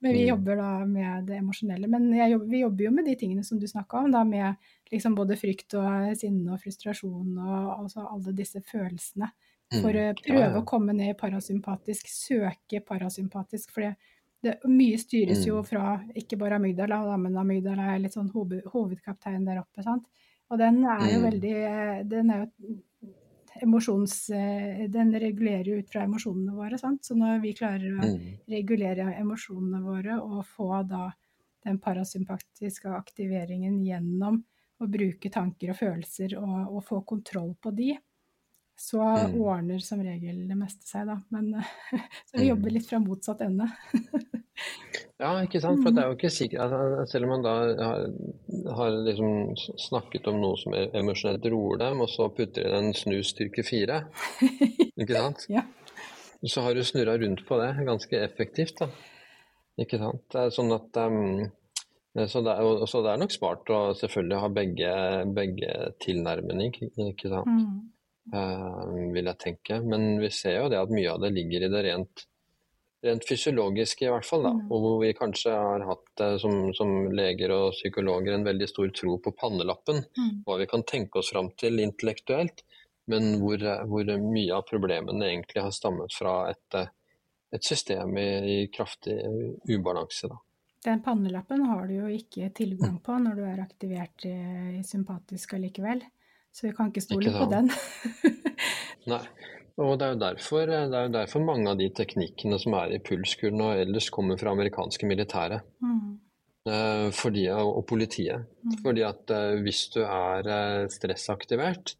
men vi Mm. jobber da med det emosjonelle. Men jobber, vi jobber jo med de tingene som du snakka om, da med liksom både frykt og sinne og frustrasjon og altså alle disse følelsene. For å Mm. Ja, prøve ja. å komme ned i parasympatisk, søke parasympatisk. For det, mye styres jo Mm. fra ikke bare amygdala, da, men amygdala er litt sånn hoved, hovedkaptein der oppe. sant? Og den er jo veldig eh, Den er jo emosjons... eh, Den regulerer ut fra emosjonene våre, sant. Så når vi klarer å Mm. regulere emosjonene våre og få da den parasympatiske aktiveringen gjennom å bruke tanker og følelser og, og få kontroll på de, så Mm. ordner som regel det meste seg, da. Men så vi Mm. jobber litt fra motsatt ende. Ja, ikke sant. For det er jo ikke sikkert altså, Selv om man da har, har liksom snakket om noe som er emosjonelt roer dem, og så putter de en snus styrke fire, ikke sant? Ja. Så har du snurra rundt på det ganske effektivt, da. Ikke sant. Det er sånn at um, så, det er, så det er nok smart å selvfølgelig ha begge, begge tilnærminger, ikke sant. Mm. Uh, vil jeg tenke. Men vi ser jo det at mye av det ligger i det rent, rent fysiologisk i hvert fall. Da. Mm. Og hvor vi kanskje har hatt eh, som, som leger og psykologer en veldig stor tro på pannelappen. Mm. Hva vi kan tenke oss fram til intellektuelt. Men hvor, eh, hvor mye av problemene egentlig har stammet fra et, eh, et system i, i kraftig ubalanse. Da. Den pannelappen har du jo ikke tilgang på når du er aktivert i, i sympatisk allikevel. Så vi kan ikke stole Ikke på den. Nei. Og det er, jo derfor, det er jo derfor mange av de teknikkene som er i pulskuren og ellers kommer fra amerikanske militære. Mm. Eh, fordi, og politiet. Mm. Fordi at eh, hvis du er eh, stressaktivert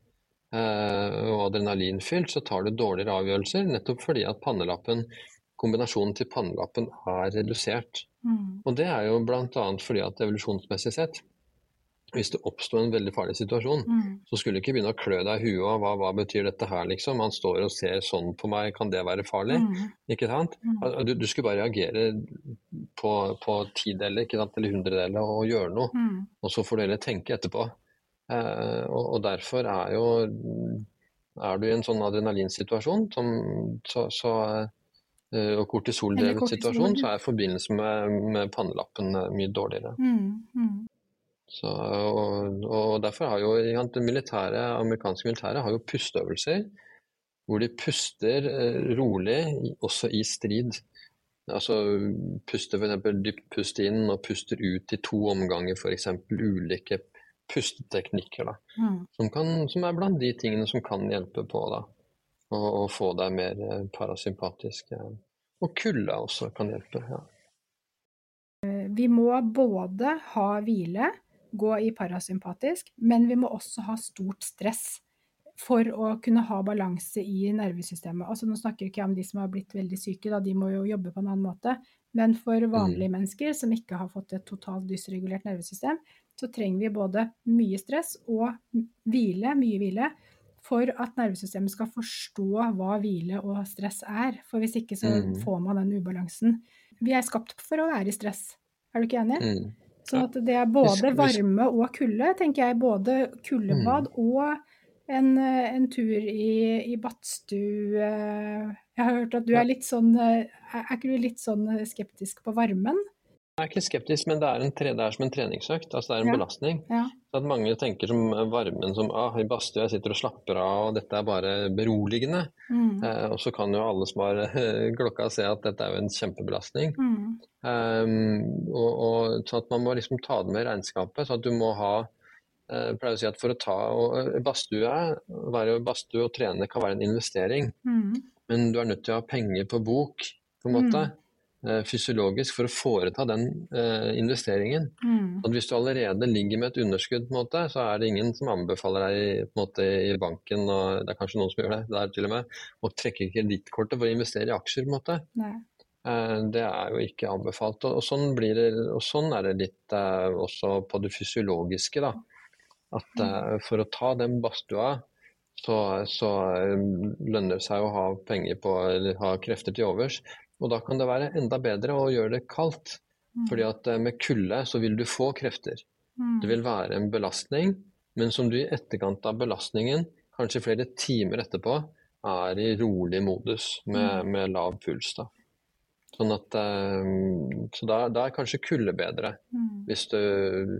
eh, og adrenalinfylt, så tar du dårligere avgjørelser, nettopp fordi at pannelappen, kombinasjonen til pannelappen er redusert. Mm. Og det er jo bl.a. fordi at evolusjonsmessig sett, hvis det oppsto en veldig farlig situasjon, Mm. så skulle du ikke begynne å klø deg i huet hva, hva betyr dette her, liksom. Han står og ser sånn på meg, kan det være farlig? Mm. Ikke sant? Mm. Du, du skulle bare reagere på, på tideler eller hundredeler og gjøre noe. Mm. Og så får du heller tenke etterpå. Eh, og, og derfor er jo Er du i en sånn adrenalinsituasjon som, så, så, eh, og kortisoldrevet kortisol, situasjon, så er forbindelsen med, med pannelappen eh, mye dårligere. Mm. Mm. Så, og, og derfor har jo det militære, amerikanske militære har jo pusteøvelser hvor de puster eh, rolig, også i strid. Altså puster f.eks. dypt pust inn og puster ut i to omganger, f.eks. ulike pusteteknikker. Da, Mm. som, kan, som er blant de tingene som kan hjelpe på da, å, å få deg mer eh, parasympatisk. Ja. Og kulde også kan hjelpe. Ja. Vi må både ha hvile, gå i parasympatisk, men vi må også ha stort stress for å kunne ha balanse i nervesystemet. Altså, nå snakker ikke jeg om de som har blitt veldig syke, da, de må jo jobbe på en annen måte. Men for vanlige mennesker som ikke har fått et totalt dysregulert nervesystem, så trenger vi både mye stress og hvile, mye hvile, for at nervesystemet skal forstå hva hvile og stress er. For hvis ikke så Mm. får man den ubalansen. Vi er skapt for å være i stress. Er du ikke enig? Mm. Sånn at det er både varme og kulde, tenker jeg. Både kuldebad Mm. og en, eh, en tur i, i badstue. Jeg har hørt at du er litt sånn eh, Er ikke du litt sånn eh, skeptisk på varmen? Jeg er ikke skeptisk, men det er, en tre, det er som en treningsøkt. altså Det er en Ja. belastning. Ja. At mange tenker som varmen som ah, i badstue, jeg sitter og slapper av, og dette er bare beroligende. Mm. Eh, og så kan jo alle som har klokka se at dette er jo en kjempebelastning. Mm. Um, og, og, sånn at man må liksom ta det med i regnskapet. så at du må ha eh, jeg pleier å si at for å ta og, eh, badstue, være badstue og trene kan være en investering. Mm. Men du er nødt til å ha penger på bok, på en måte, Mm. fysiologisk, for å foreta den uh, investeringen. Mm. At hvis du allerede ligger med et underskudd, på en måte, så er det ingen som anbefaler deg på en måte, i banken, og det er kanskje noen som gjør det der til og med, å trekke kredittkortet for å investere i aksjer. på en måte. Nei. Eh, Det er jo ikke anbefalt. Og, sånn, blir det, og sånn er det litt eh, også på det fysiologiske. da. At eh, for å ta den badstua, så, så lønner det seg å ha penger på, eller ha krefter til overs. Og da kan det være enda bedre å gjøre det kaldt. Mm. Fordi at med kulde så vil du få krefter. Mm. Det vil være en belastning, men som du i etterkant av belastningen, kanskje flere timer etterpå, er i rolig modus med, med lav puls. Da. Sånn at, eh, så da, da er kanskje kulde bedre. Mm. Hvis du,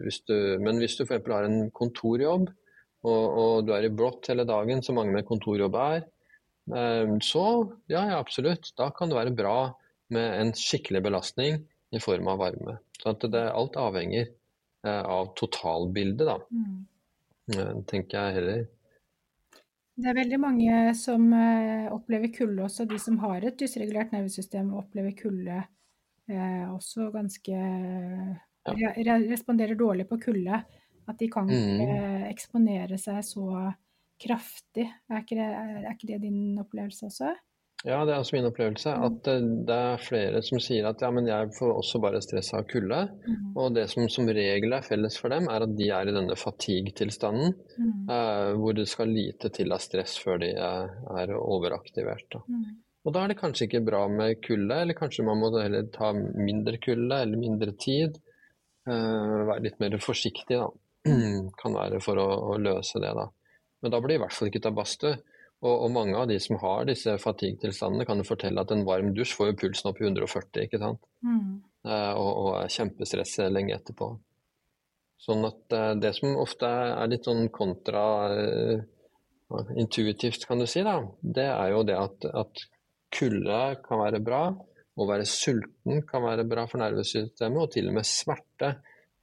hvis du, men hvis du f.eks. har en kontorjobb, og, og du er i blått hele dagen, som mange med kontorjobb er, eh, så ja, ja, absolutt. Da kan det være bra med en skikkelig belastning i form av varme. Så det, alt avhenger eh, av totalbildet, da. Mm. Tenker jeg heller. Det er veldig mange som eh, opplever kulde også. De som har et dysregulert nervesystem, opplever kulde eh, også ganske ja. re Responderer dårlig på kulde. At de kan ikke mm. eksponere seg så kraftig. Er ikke, det, er ikke det din opplevelse også? Ja, det er også min opplevelse. Mm. At det er flere som sier at ja, men jeg får også bare stress av kulde. Mm. Og det som som regel er felles for dem, er at de er i denne fatigue-tilstanden. Mm. Eh, hvor det skal lite til av stress før de er, overaktivert. overaktivert. Mm. Og da er det kanskje ikke bra med kulde, eller kanskje man må heller ta mindre kulde eller mindre tid. Eh, være litt mer forsiktig, da. kan være for å, å løse det, da. Men da blir det i hvert fall ikke ta badstue. Og, og, mange av de som har disse fatigue-tilstandene, kan jo fortelle at en varm dusj får jo pulsen opp i 140, ikke sant. Mm. Eh, og, og er kjempestresset lenge etterpå. Sånn at eh, det som ofte er litt sånn kontra eh, intuitivt, kan du si, da, det er jo det at, at kulde kan være bra. Å være sulten kan være bra for nervesystemet, og til og med smerte,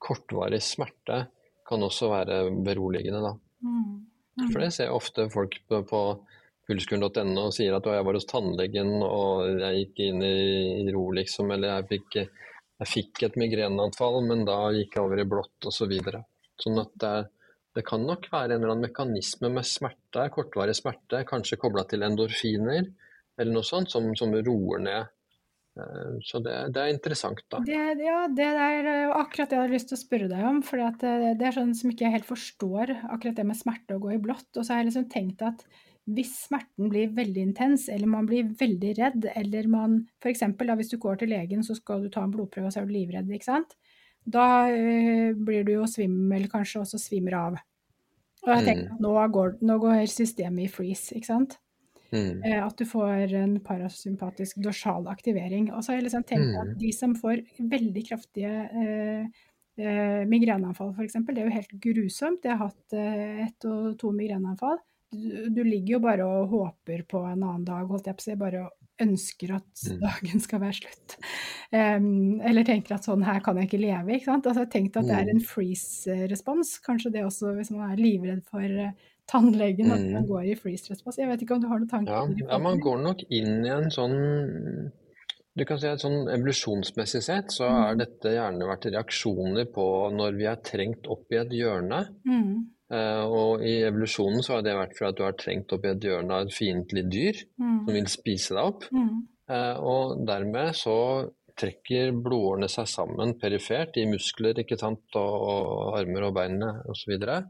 kortvarig smerte, kan også være beroligende, da. Mm. For det ser jeg ofte folk på, på pulskuren.no og sier at jeg var hos tannlegen og jeg gikk inn i ro, liksom, eller jeg fikk, jeg fikk et migreneanfall, men da gikk jeg over i blått osv. Så videre. sånn at det, det, kan nok være en eller annen mekanisme med smerte, kortvarig smerte, kanskje kobla til endorfiner eller noe sånt, som, som roer ned så det, det, er interessant, da. Det, ja, det er eh, akkurat det jeg hadde lyst til å spørre deg om. For det, eh, det, er sånn som ikke jeg helt forstår, akkurat det med smerte å gå i blått. Og så har jeg liksom tenkt at hvis smerten blir veldig intens, eller man blir veldig redd, eller man f.eks. hvis du går til legen, så skal du ta en blodprøve, og så er du livredd, ikke sant. Da øh, blir du jo svimmel, kanskje også svimmer av. Og jeg tenker mm. at nå går, nå går systemet i freeze, ikke sant. Mm. Eh, at du får en parasympatisk dorsal aktivering. Og så har jeg liksom tenkt mm. at de som får veldig kraftige eh, eh, migreneanfall f.eks., det er jo helt grusomt. Jeg har hatt eh, ett og to migreneanfall. Du, du, ligger jo bare og håper på en annen dag, holdt jeg på å si. Bare ønsker at mm. dagen skal være slutt. Um, eller tenker at sånn her kan jeg ikke leve. ikke sant? Altså, jeg har tenkt at det er mm. en freeze-respons. Kanskje det også hvis man er livredd for tannlegen at man mm. går i freeze-response. Jeg vet ikke om du har noen tanker? Ja, ja, man går nok inn i en sånn du kan si at sånn Evolusjonsmessig sett så har mm. dette gjerne vært reaksjoner på når vi er trengt opp i et hjørne. Mm. Uh, og i evolusjonen så har det vært fordi at du har trengt opp i et hjørne av et fiendtlig dyr mm. som vil spise deg opp. Uh, og dermed så trekker blodårene seg sammen perifert i muskler ikke sant, og, og armer og beinene osv. Eh,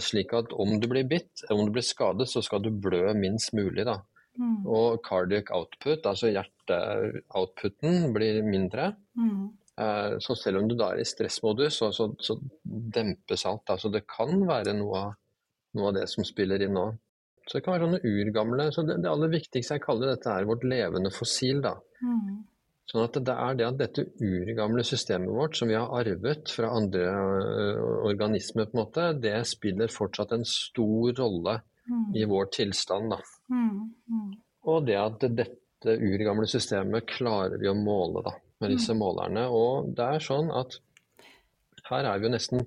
slik at om du blir bitt, om du blir skadet, så skal du blø minst mulig. da. Mm. Og cardiac output, altså hjerteoutputen, blir mindre. Mm. Eh, så selv om du da er i stressmodus, så, så, så dempes alt. Altså det kan være noe av, noe av, det som spiller inn nå. Så det kan være sånne urgamle så det, det aller viktigste jeg kaller dette, er vårt levende fossil. da. Mm. Sånn at det er det at dette urgamle systemet vårt, som vi har arvet fra andre øh, organismer, på en måte, det spiller fortsatt en stor rolle mm. i vår tilstand. Da. Mm. Mm. Og det at dette urgamle systemet klarer vi å måle da, med disse mm. målerne. Og det er sånn at her er vi jo nesten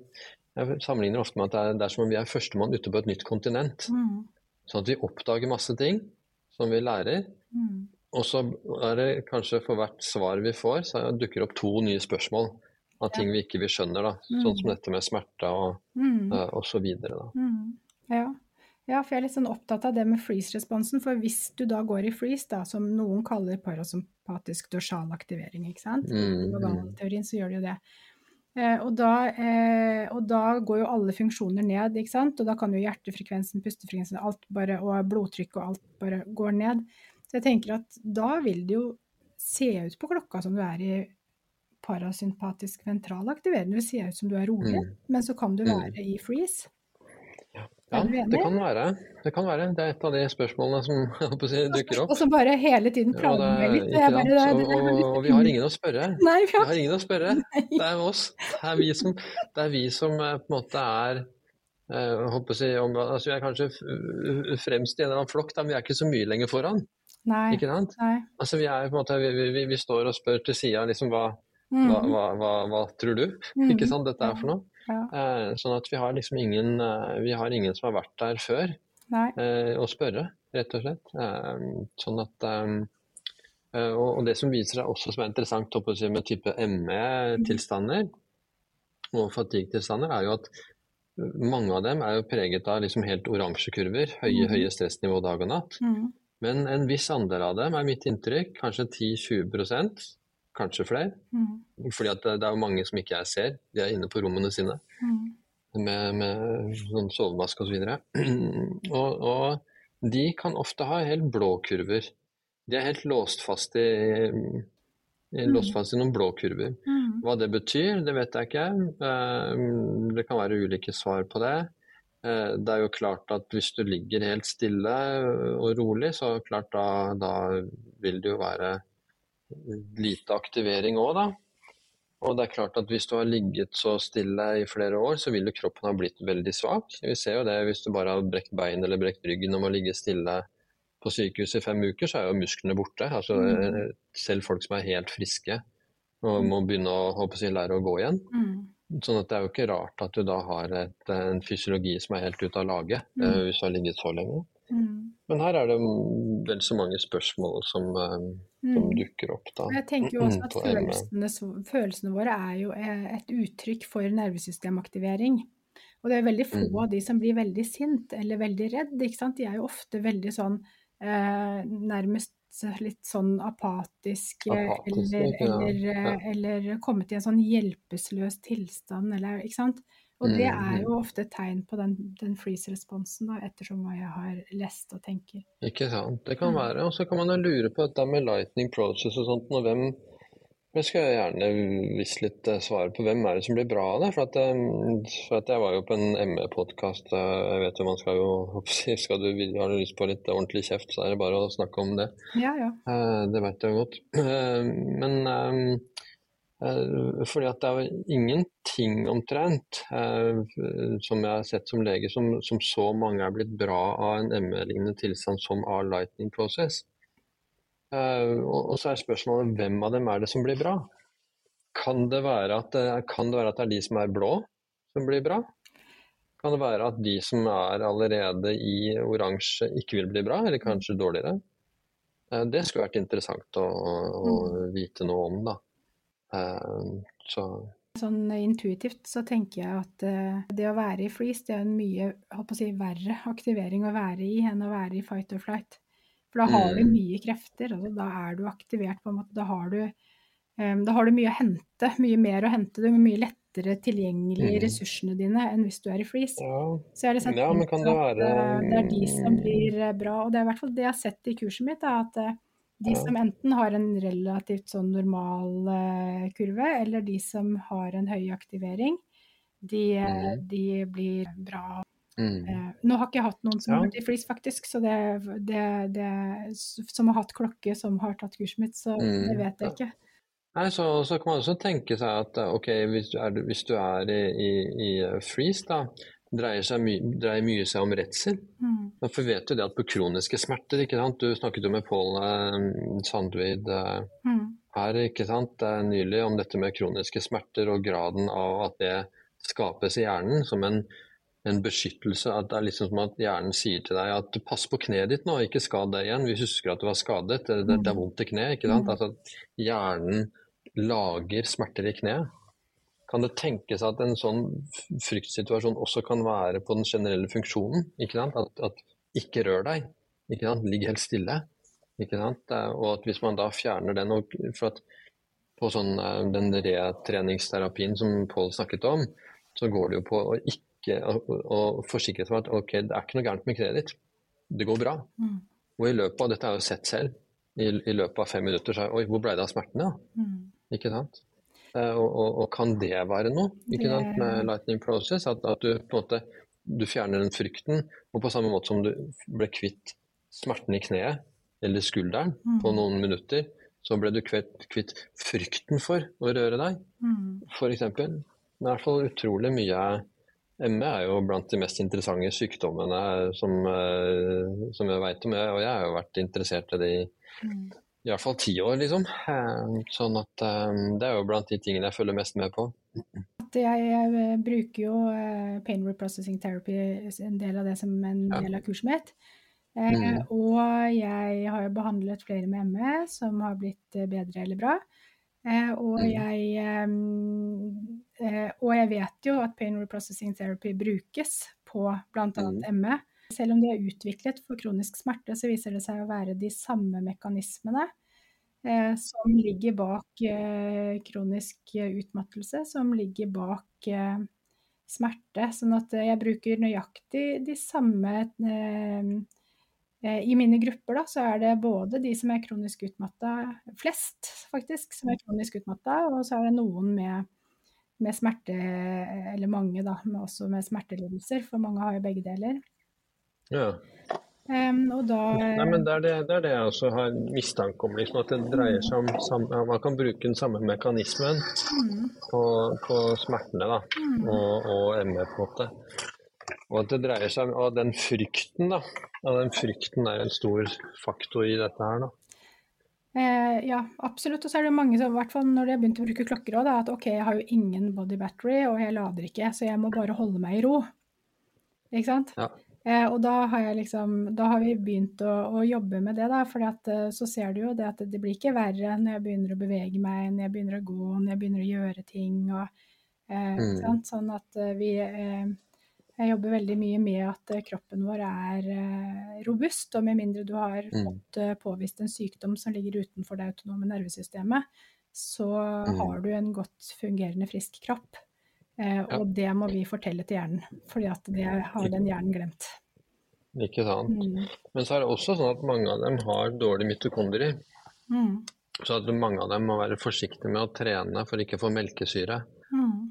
Jeg sammenligner ofte med at det er, det er som om vi er førstemann ute på et nytt kontinent. Mm. Sånn at vi oppdager masse ting som vi lærer. Mm. Og så er det kanskje for hvert svar vi får, så dukker opp to nye spørsmål av ting vi ikke vi skjønner. da, mm. Sånn som dette med smerte og, mm. uh, og så videre. da. Mm. Ja. ja. for jeg er litt sånn opptatt av det med freeze-responsen. For hvis du da går i freeze, da, som noen kaller parasympatisk dorsal aktivering, ikke sant, mm. i teorien så gjør det jo det. Eh, og da, eh, og da, går jo alle funksjoner ned, ikke sant? og da kan jo hjertefrekvensen, pustefrekvensen, alt bare, og blodtrykk og alt bare går ned. Så jeg tenker at da vil det jo se ut på klokka som du er i parasympatisk ventral aktivering. Det vil se ut som du er rolig, mm. men så kan du mm. være i freeze. Ja, det kan være. Det kan være. Det er et av de spørsmålene som si, dukker opp. Og som bare hele tiden plager meg litt. Bare, det, det, og, og, vi har ingen å spørre. Nei, vi har, vi har ingen å spørre. Nei. Det er oss. Det er vi som, det er vi som eh, på en måte er jeg håper å si, om, altså Vi er kanskje fremst i en eller annen flokk, men vi er ikke så mye lenger foran. Nei. Ikke sant? Nei. Altså, vi, er, måte, vi, vi, vi står og spør til sida liksom hva, Mm. hva, hva, hva, hva tror du? Mm. Ikke sant dette er for noe? Ja. Eh, sånn at vi har liksom ingen, eh, vi har ingen som har vært der før eh, å spørre, rett og slett. Eh, sånn at eh, eh, og, det som viser seg også som er interessant med type ME-tilstander og fatigue-tilstander, er jo at mange av dem er jo preget av liksom helt oransje kurver, høye, mm. høye stressnivå dag og natt. Mm. Men en viss andel av dem er mitt inntrykk, kanskje 10-20 kanskje flere. Mm. Fordi at det er jo mange som ikke jeg ser, de er inne på rommene sine Mm. med, med sånn sovemaske osv. Og, og, og de kan ofte ha helt blå kurver. De er helt låst fast i, i, låst fast i noen blå kurver. Mm. Hva det betyr, det vet jeg ikke. Eh, Det kan være ulike svar på det. Eh, Det er jo klart at hvis du ligger helt stille og rolig, så klart da, da vil det jo være lite aktivering òg, da. Og det er klart at hvis du har ligget så stille i flere år, så vil jo kroppen ha blitt veldig svak. Vi ser jo det hvis du bare har brekt bein eller brekt ryggen og må ligge stille på sykehus i fem uker, så er jo musklene borte. Altså, Mm. Selv folk som er helt friske og må begynne å å si, lære å gå igjen. Mm. Sånn at det er jo ikke rart at du da har et, en fysiologi som er helt ute av lage, Mm. eh, hvis du har ligget så lenge. Mm. Men her er det vel så mange spørsmål som, eh, som Mm. dukker opp da. Jeg tenker jo også at følelsene, følelsene våre er jo eh, et uttrykk for nervesystemaktivering. Og det er veldig få Mm. av de som blir veldig sint eller veldig redd. Ikke sant? De er jo ofte veldig sånn eh, nærmest litt sånn apatisk, apatisk eller, ja. eller, Ja. eh, eller kommet i en sånn hjelpeløs tilstand, eller ikke sant. Og det Mm, er mm. jo ofte et tegn på den, den freeze-responsen, da, ettersom hva jeg har lest og tenker. Ikke sant. Det kan Mm. være. Og så kan man jo lure på dette med lightning process og sånt. Og hvem Jeg skal gjerne visst litt svar svare på hvem er det som blir bra av det. For at, eh, for at jeg var jo på en ME-podkast. Jeg vet jo man skal jo skal du, Har du lyst på litt ordentlig kjeft, så er det bare å snakke om det. Ja, ja. Eh, Det vet jeg godt. Eh, Men eh, eh, fordi at det er ingenting omtrent eh, som jeg har sett som lege, som, som så mange er blitt bra av en ME-lignende tilstand som av lightning process. Eh, og, så er spørsmålet hvem av dem er det som blir bra? Kan det være at det, kan det, være at det er de som er blå, som blir bra? Kan det være at de som er allerede i oransje, ikke vil bli bra, eller kanskje dårligere? Eh, Det skulle vært interessant å, å vite noe om, da. Eh, Så Sånn intuitivt så tenker jeg at eh, det å være i freeze, det er en mye si, verre aktivering å være i enn å være i fight or flight. For da har du Mm. mye krefter, altså da er du aktivert på en måte. Da har du, um, da har du mye å hente, mye mer å hente. Du er mye lettere tilgjengelig i Mm. ressursene dine enn hvis du er i freeze. ja. Så jeg har sett Ja, men kan det at være- eh, det er de som blir eh, bra. Og det er i hvert fall det jeg har sett i kurset mitt, er at eh, de Ja. som enten har en relativt sånn normal uh, kurve, eller de som har en høy aktivering, de, Mhm. de blir bra. Mm. Eh, Nå har ikke jeg hatt noen som Ja. har vært i freeze, faktisk, så det, det, det, som har hatt klokke, som har tatt kurset mitt, så Mm. det vet jeg ikke. Nei, så, så kan man også tenke seg at ok, hvis du er, hvis du er i, i, i freeze, da, dreier, seg my, dreier mye seg om redsel. Mm. For vi vet jo det at på kroniske smerter, ikke sant? du snakket jo med Pål eh, Sandvid eh, Mm. her ikke sant? Nylig om dette med kroniske smerter og graden av at det skapes i hjernen som en, en beskyttelse. At det er liksom som at hjernen sier til deg at pass på kneet ditt nå, ikke skad deg igjen. Vi husker at du var skadet, det, det, det er vondt i kneet. ikke sant? Mm. Altså, hjernen lager smerter i kneet. Kan det tenkes at en sånn fryktsituasjon også kan være på den generelle funksjonen? ikke sant? At, at ikke rør deg, ikke sant? ligg helt stille. ikke sant? Og at hvis man da fjerner den og, for at På sånn, eh, den retreningsterapien som Pål snakket om, så går det jo på å ikke å, og forsikre seg om at ok, det er ikke noe gærent med kreditt. Det går bra. Mm. Og i løpet av dette har jeg jo sett selv. I, I løpet av fem minutter så er Oi, hvor ble det av smertene? Mm. Ikke sant? Eh, Og, og, og kan det være noe ikke Det- sant, med lightning process? At, at du på en måte du fjerner den frykten, og på samme måte som du ble kvitt smerten i kneet eller skulderen Mm. på noen minutter, så ble du kvitt, kvitt frykten for å røre deg, Mm. f.eks. Det er i hvert fall utrolig mye ME er jo blant de mest interessante sykdommene som, eh, som jeg vet om. Og jeg har jo vært interessert i det i mm. i hvert fall ti år, liksom. Eh, sånn at det er jo blant de tingene jeg følger mest med på. Jeg, jeg bruker jo pain reprocessing therapy, en del av det som en del av kurset mitt. Mm. Og jeg har jo behandlet flere med ME som har blitt bedre eller bra. Eh, og, mm. jeg, eh, og, jeg, vet jo at pain reprocessing therapy brukes på bl.a. ME. Selv om de er utviklet for kronisk smerte, så viser det seg å være de samme mekanismene eh, som ligger bak eh, kronisk utmattelse, som ligger bak eh, smerte. Sånn at jeg bruker nøyaktig de samme eh, Eh, I mine grupper da, så er det både de som er kronisk utmatta, flest faktisk, som er kronisk utmatta, og så er det noen med, med smerte, eller mange da, med også med smertelidelser, for mange har jo begge deler. Ja. Um, og da Nei, men det er det, det er det, jeg også har mistanke om, liksom, at det dreier seg om samme, Man kan bruke den samme mekanismen mm. på, på, smertene da, mm. og, og ME, på en måte. Og at det dreier seg om den frykten, da. Og den frykten er en stor faktor i dette her, da. Eh, ja, absolutt. Og så er det mange som, i hvert fall når de har begynt å bruke klokker òg, at OK, jeg har jo ingen body battery, og jeg lader ikke, så jeg må bare holde meg i ro. Ikke sant? Ja. Eh, og da har, jeg liksom, da har vi begynt å, å jobbe med det, da. For eh, så ser du jo det at det blir ikke verre når jeg begynner å bevege meg, når jeg begynner å gå, når jeg begynner å gjøre ting. Og, eh, mm. Sånn at eh, vi eh, jeg jobber veldig mye med at eh, kroppen vår er eh, robust, og med mindre du har mm. fått eh, påvist en sykdom som ligger utenfor det autonome nervesystemet, så mm. har du en godt fungerende frisk kropp. Og det må vi fortelle til hjernen, at det har den hjernen glemt. Ikke sant. Mm. Men så er det også sånn at mange av dem har dårlig mitokondrier. Mm. Så at mange av dem må være forsiktige med å trene for ikke å få melkesyre. Eh,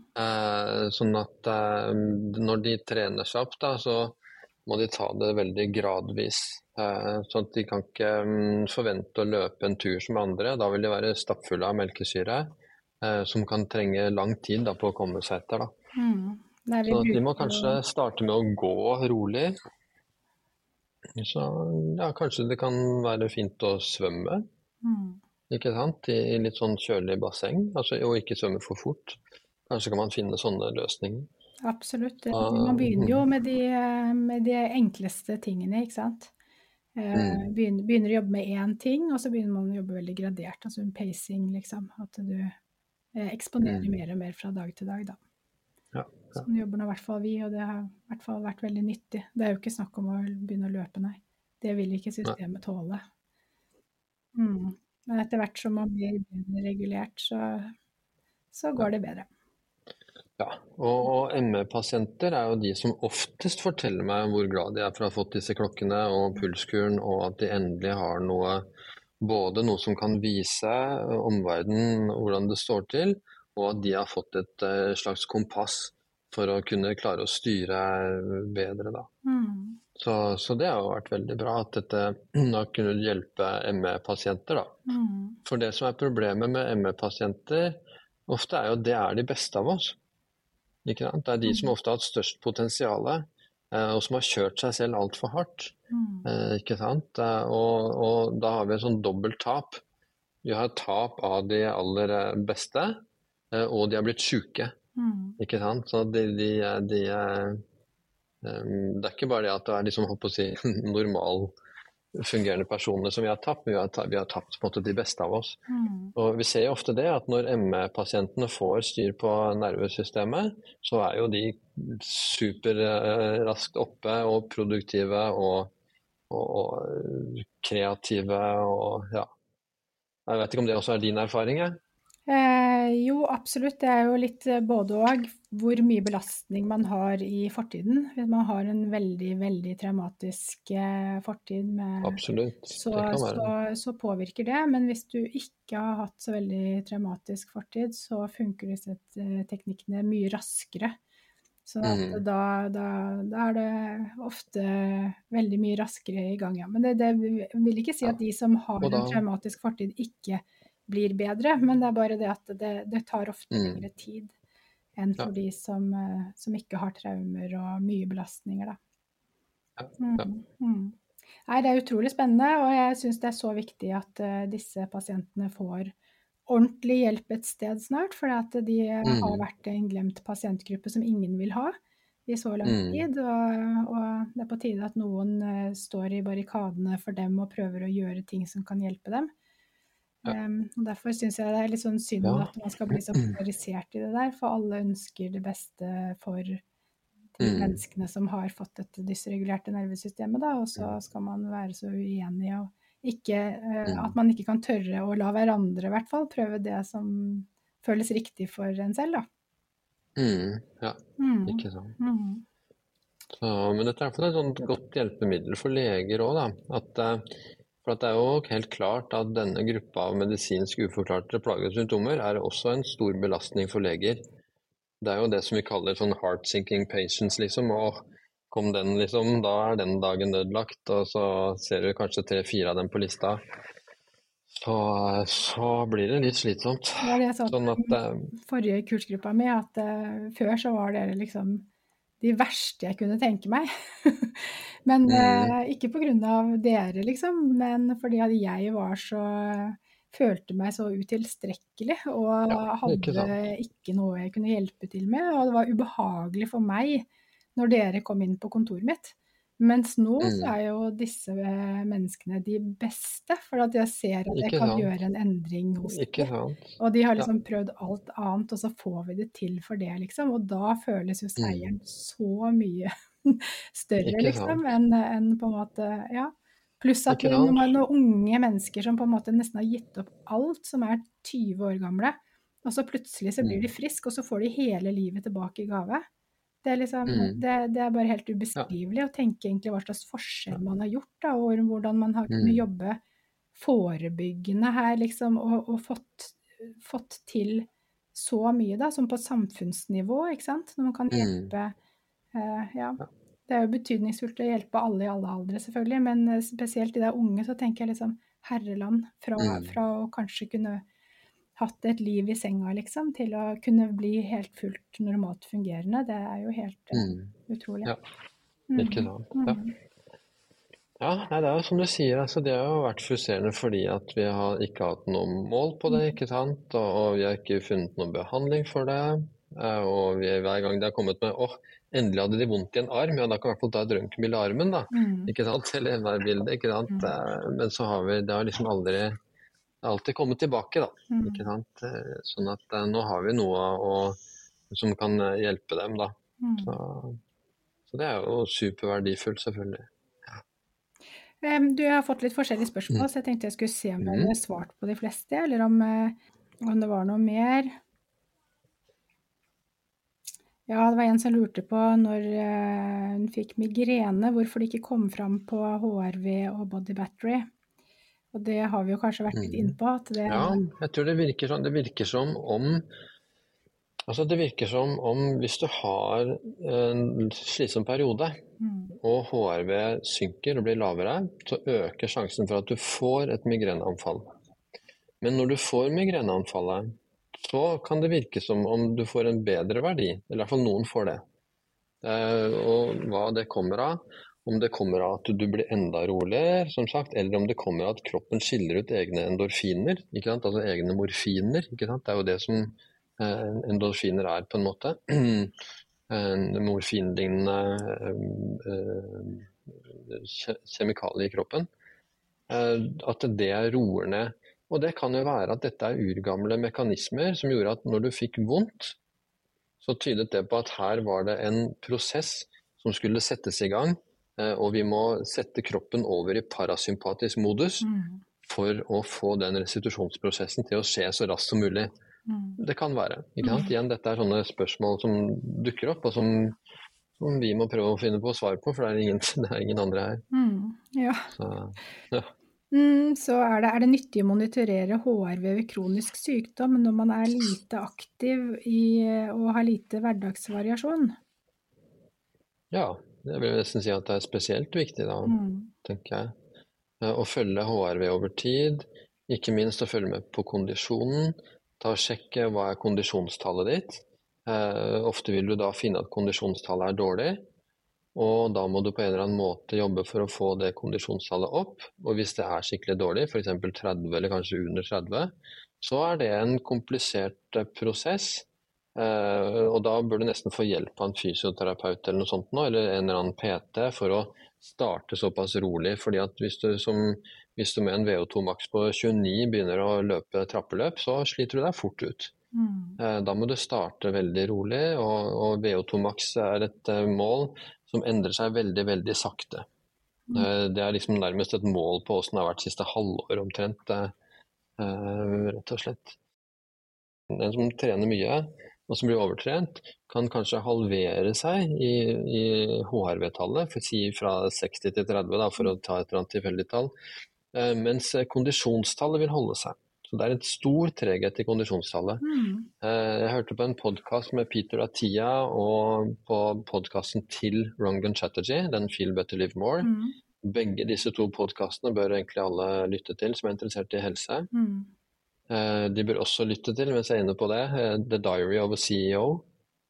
sånn at eh, når de trener seg opp, da, så må de ta det veldig gradvis. Eh, sånn at de kan ikke um, forvente å løpe en tur som andre. Da vil de være stappfulle av melkesyre, eh, som kan trenge lang tid da, på å komme seg etter. Da. Mm. Så de må kanskje starte med å gå rolig. Så ja, kanskje det kan være fint å svømme. Mm. Ikke sant? I, I litt sånn kjølig basseng, altså, og ikke svømme for fort. Kanskje kan man finne sånne løsninger. Absolutt. Man begynner jo med de, med de enkleste tingene, ikke sant. Eh, mm. Begynner, begynner, å jobbe med én ting, og så begynner man å jobbe veldig gradert. Altså en pacing, liksom. At du eh, eksponerer mm. mer og mer fra dag til dag, da. Ja, ja. Sånn jobber nå i hvert fall vi, og det har i hvert fall vært veldig nyttig. Det er jo ikke snakk om å begynne å løpe, nei. Det vil ikke systemet tåle. Mm. Men etter hvert som man blir regulert, så, så går det bedre. Ja, og, og ME-pasienter er jo de som oftest forteller meg hvor glad de er for å ha fått disse klokkene og pulskuren, og at de endelig har noe både noe som kan vise omverdenen hvordan det står til, og at de har fått et uh, slags kompass for å kunne klare å styre bedre. Da. Mm. Så, så, det har jo vært veldig bra at dette har kunnet hjelpe ME-pasienter. Mm. For det som er problemet med ME-pasienter, ofte er jo at det er de beste av oss. Det er de som mm. ofte har hatt størst potensial, eh, og som har kjørt seg selv altfor hardt. Mm. Eh, ikke sant? Eh, og, og, da har vi et sånn dobbelt tap. Vi har tap av de aller beste, og de har blitt syke. Mm. Ikke sant? Så de, de, de, det er ikke bare det at det er liksom, si, normal fungerende personer som vi har tapt, vi har, tapt, vi har tapt måte de beste av oss. Mm. Og Vi ser jo ofte det at når ME-pasientene får styr på nervesystemet, så er jo de superraskt oppe og produktive og, og, og kreative og ja. Jeg vet ikke om det også er din erfaring? Jeg? Eh, jo, absolutt. Det er jo litt eh, både òg hvor mye belastning man har i fortiden. Hvis man har en veldig, veldig traumatisk eh, fortid, med, absolutt. Så, så, så, påvirker det. Men hvis du ikke har hatt så veldig traumatisk fortid, så funker disse eh, teknikkene mye raskere. Så mm. da, da, da, er det ofte veldig mye raskere i gang. Ja. Men det, det vil ikke si at de som har da, en traumatisk fortid, ikke blir bedre, men det er bare det at det, det tar ofte mm. lengre tid. enn for de som, eh, som, ikke har traumer og mye belastninger. Da. Ja, ja. Mm, mm. Nei, det er utrolig spennende, og jeg syns det er så viktig at uh, disse pasientene får ordentlig hjelp et sted snart. For de mm. har vært en glemt pasientgruppe som ingen vil ha i så lang mm. tid. Og, og, det er på tide at noen uh, står i barrikadene for dem og prøver å gjøre ting som kan hjelpe dem. Um, og Derfor syns jeg det er litt sånn synd ja. at man skal bli så polarisert i det der, for alle ønsker det beste for de mm. menneskene som har fått dette dysregulerte nervesystemet, da, og så skal man være så uenig og ikke uh. At man ikke kan tørre å la hverandre, i hvert fall, prøve det som føles riktig for en selv, da. Mm, ja, mm. ikke sant. Mm. Så, men dette er et sånt godt hjelpemiddel for leger òg, da. At uh, for det er jo helt klart at denne gruppa av medisinsk uforklarte plager og symptomer er også en stor belastning for leger. Det er jo det som vi kaller sånn heart-sinking patients, liksom. Og kom den, liksom, da er den dagen ødelagt. Og så ser du kanskje tre-fire av dem på lista. Så, så, blir det litt slitsomt. Ja, det er sånn, sånn at, uh, forrige kursgruppa mi, at uh, før så var dere liksom de verste jeg kunne tenke meg. men mm. eh, ikke pga. dere, liksom, men fordi at jeg var så Følte meg så utilstrekkelig og ja, hadde ikke, ikke, noe jeg kunne hjelpe til med. Og det var ubehagelig for meg når dere kom inn på kontoret mitt. Mens nå mm. så er jo disse menneskene de beste, for at jeg ser at jeg kan sant. gjøre en endring hos dem. Og de har liksom ja. prøvd alt annet, og så får vi det til for det, liksom. Og da føles jo mm. seieren mm. så mye større, liksom, enn en på en måte Ja. Pluss at det er noen, unge mennesker som på en måte nesten har gitt opp alt, som er 20 år gamle, og så plutselig så blir de mm. friske, og så får de hele livet tilbake i gave. Det er, liksom, mm. det, det er, bare helt ubeskrivelig ja. å tenke egentlig hva slags forskjell man har gjort, da, og hvordan man har kunnet mm. jobbe forebyggende her, liksom, og, og fått, fått, til så mye, da, som på samfunnsnivå, ikke sant, når man kan mm. hjelpe uh, ja. Det er jo betydningsfullt å hjelpe alle i alle aldre, selvfølgelig, men eh, spesielt i der unge så tenker jeg liksom herreland fra, mm. fra å kanskje kunne hatt et liv i senga, liksom, til å kunne bli helt fullt normalt fungerende. Det er jo helt mm. utrolig. Ja, ikke mm. Ja. Ja, nei, det er jo som du sier, altså, det har jo vært frustrerende fordi at vi har ikke hatt noe mål på det. ikke sant? Og, og vi har ikke funnet noen behandling for det. Uh, og vi, hver gang det har kommet med åh, oh, endelig hadde de vondt i en arm, ja da kan vi i hvert fall ta et røntgenbilde av armen, da. Mm. ikke sant? Eller MR-bilde. ikke sant? Mm. Uh, men så har vi, det har liksom aldri alltid komme tilbake, da. Mm. Ikke sant? Eh, sånn at uh, nå har vi noe å, som kan eh, hjelpe dem, da. Mm. Så, så, det er jo superverdifullt, selvfølgelig. Ja. Du har fått litt forskjellige spørsmål, mm. så jeg tenkte jeg skulle se om jeg hadde mm. svart på de fleste, eller om, om det var noe mer. Ja, det var en som lurte på når hun fikk migrene, hvorfor det ikke kom fram på HRV og body battery. Og det har vi jo kanskje vært litt inne på. Det... Ja, jeg tror det virker, sånn, det virker som om Altså det virker som om hvis du har en slitsom periode, mm. og HRV synker og blir lavere, så øker sjansen for at du får et migreneanfall. Men når du får migreneanfallet, så kan det virke som om du får en bedre verdi. Eller i hvert fall noen får det. Eh, og hva det kommer av, om det kommer av at du blir enda roligere, som sagt, eller om det kommer av at kroppen skiller ut egne endorfiner, altså egne morfiner. Det er jo det som eh, endorfiner er, på en måte. Morfinlignende eh, kjemikalier i kroppen. Eh, at det roer ned. Og det kan jo være at dette er urgamle mekanismer som gjorde at når du fikk vondt, så tydet det på at her var det en prosess som skulle settes i gang Eh, og vi må sette kroppen over i parasympatisk modus mm. for å få den restitusjonsprosessen til å skje så raskt som mulig. Mm. Det kan være. Mm. Igjen, dette er sånne spørsmål som dukker opp, og som, som, vi må prøve å finne på å svare på, for det er ingen, det er ingen andre her. Mm. Ja. Så, ja. Mm, så er det, er det, nyttig å monitorere HRV ved kronisk sykdom når man er lite aktiv i, og har lite hverdagsvariasjon? Ja, det vil nesten si at det er spesielt viktig, da, mm. tenker jeg. Eh, å følge HRV over tid, ikke minst å følge med på kondisjonen. Ta og Sjekke hva er kondisjonstallet ditt. Eh, ofte vil du da finne at kondisjonstallet er dårlig, og da må du på en eller annen måte jobbe for å få det kondisjonstallet opp. Og hvis det er skikkelig dårlig, f.eks. 30 eller kanskje under 30, så er det en komplisert eh, prosess. Eh, og da bør du nesten få hjelp av en fysioterapeut eller noe sånt nå, eller en eller annen PT for å starte såpass rolig. fordi at hvis du, som, hvis du med en VO2 maks på 29 begynner å løpe trappeløp, så sliter du deg fort ut. Mm. Eh, da må du starte veldig rolig, og, og VO2 maks er et mål som endrer seg veldig, veldig sakte. Mm. Eh, det er liksom nærmest et mål på åssen det har vært siste halvår omtrent, eh, rett og slett. Den som trener mye, og som blir overtrent, kan kanskje halvere seg i, i HRV-tallet, for si fra 60 til 30, da, for å ta et eller annet tilfeldig tall, eh, mens kondisjonstallet vil holde seg. Så det er en stor treghet i kondisjonstallet. Mm. Eh, jeg hørte på en podkast med Peter Atia og på podkasten til Rongan Chatterjee, den Feel Better Live More. Mm. Begge disse to podkastene bør egentlig alle lytte til som er interessert i helse. Mm. Eh, de bør også lytte til, mens jeg er inne på det, eh, The Diary of a CEO.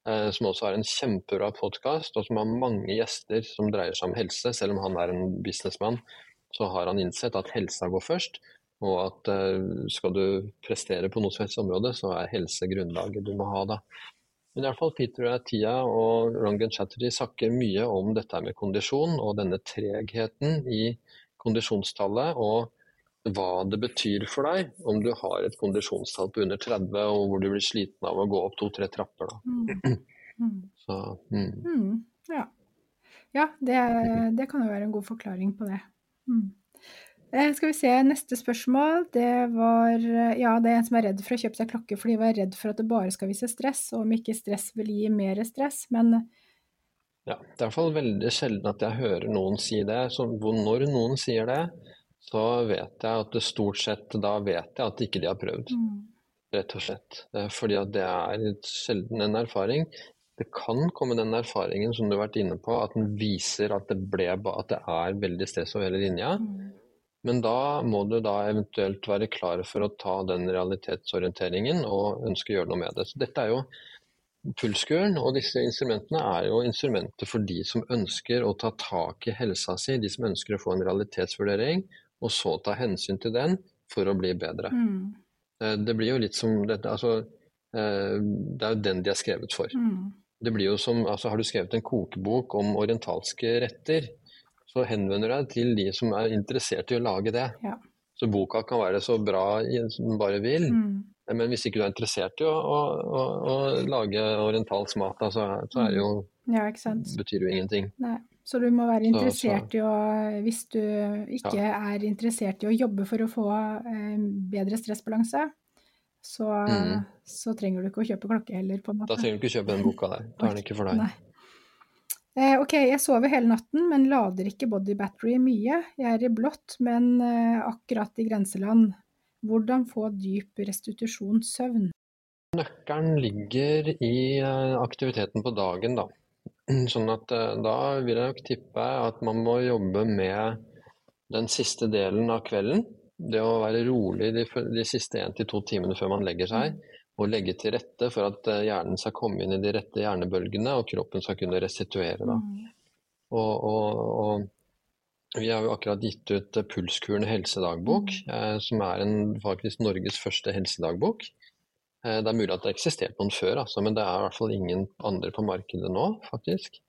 Som også har en kjempebra podkast, og som har mange gjester som dreier seg om helse. Selv om han er en businessmann, så har han innsett at helsa går først. Og at skal du prestere på noe som helst område, så er helse grunnlaget du må ha da. Men i hvert fall Peter Tia og Rangan Chatterjee snakker mye om dette med kondisjon og denne tregheten i kondisjonstallet. og hva det betyr for deg om du har et kondisjonstall på under 30 og hvor du blir sliten av å gå opp to-tre trapper. Mm. Mm. Så, mm. mm. Ja, ja det, det, kan jo være en god forklaring på det. Mm. Eh, skal vi se, neste spørsmål. Det var Ja, det er en som er redd for å kjøpe seg klokke fordi de var redd for at det bare skal vise stress, og om ikke stress vil gi mer stress, men Ja, det er i hvert fall veldig sjelden at jeg hører noen si det. Så når noen sier det, så vet jeg at det stort sett da vet jeg at ikke de har prøvd. Mm. Rett og slett. Fordi at det er sjelden en erfaring. Det kan komme den erfaringen som du har vært inne på, at den viser at det, ble, at det er veldig stress over hele linja. Mm. Men da må du da eventuelt være klar for å ta den realitetsorienteringen og ønske å gjøre noe med det. Så dette er jo Pulskuren og disse instrumentene er jo instrumenter for de som ønsker å ta tak i helsa si, de som ønsker å få en realitetsvurdering, og så ta hensyn til den for å bli bedre. Mm. Eh, det blir jo litt som dette, altså, eh, Det er jo den de er skrevet for. Mm. Det blir jo som, altså Har du skrevet en kokebok om orientalske retter, så henvender du deg til de som er interessert i å lage det. Ja. Så boka kan være så bra som den bare vil, mm. men hvis ikke du er interessert i å, å, å, å lage orientalsk mat, så, så er det jo, ja, betyr jo ingenting. Nei. Så du må være interessert så, så. i å Hvis du ikke ja. er interessert i å jobbe for å få eh, bedre stressbalanse, så, mm. så, trenger du ikke å kjøpe klokke heller, på en måte. Da trenger du ikke kjøpe den boka der. Da er den ikke for deg. Eh, ok, jeg sover hele natten, men lader ikke body battery mye. Jeg er i blått, men eh, akkurat i grenseland. Hvordan få dyp restitusjonssøvn? Nøkkelen ligger i eh, aktiviteten på dagen, da. Sånn at da vil jeg nok tippe at man må jobbe med den siste delen av kvelden. Det å være rolig de, de siste én til to timene før man legger seg og legge til rette for at eh, hjernen skal komme inn i de rette hjernebølgene, og kroppen skal kunne restituere. Mm. Og, og, og, vi har jo akkurat gitt ut Pulskuren helsedagbok, mm. eh, som er en, faktisk Norges første helsedagbok. Eh, det er mulig at det har eksistert noen før, altså, men det er i hvert fall ingen andre på markedet nå, faktisk.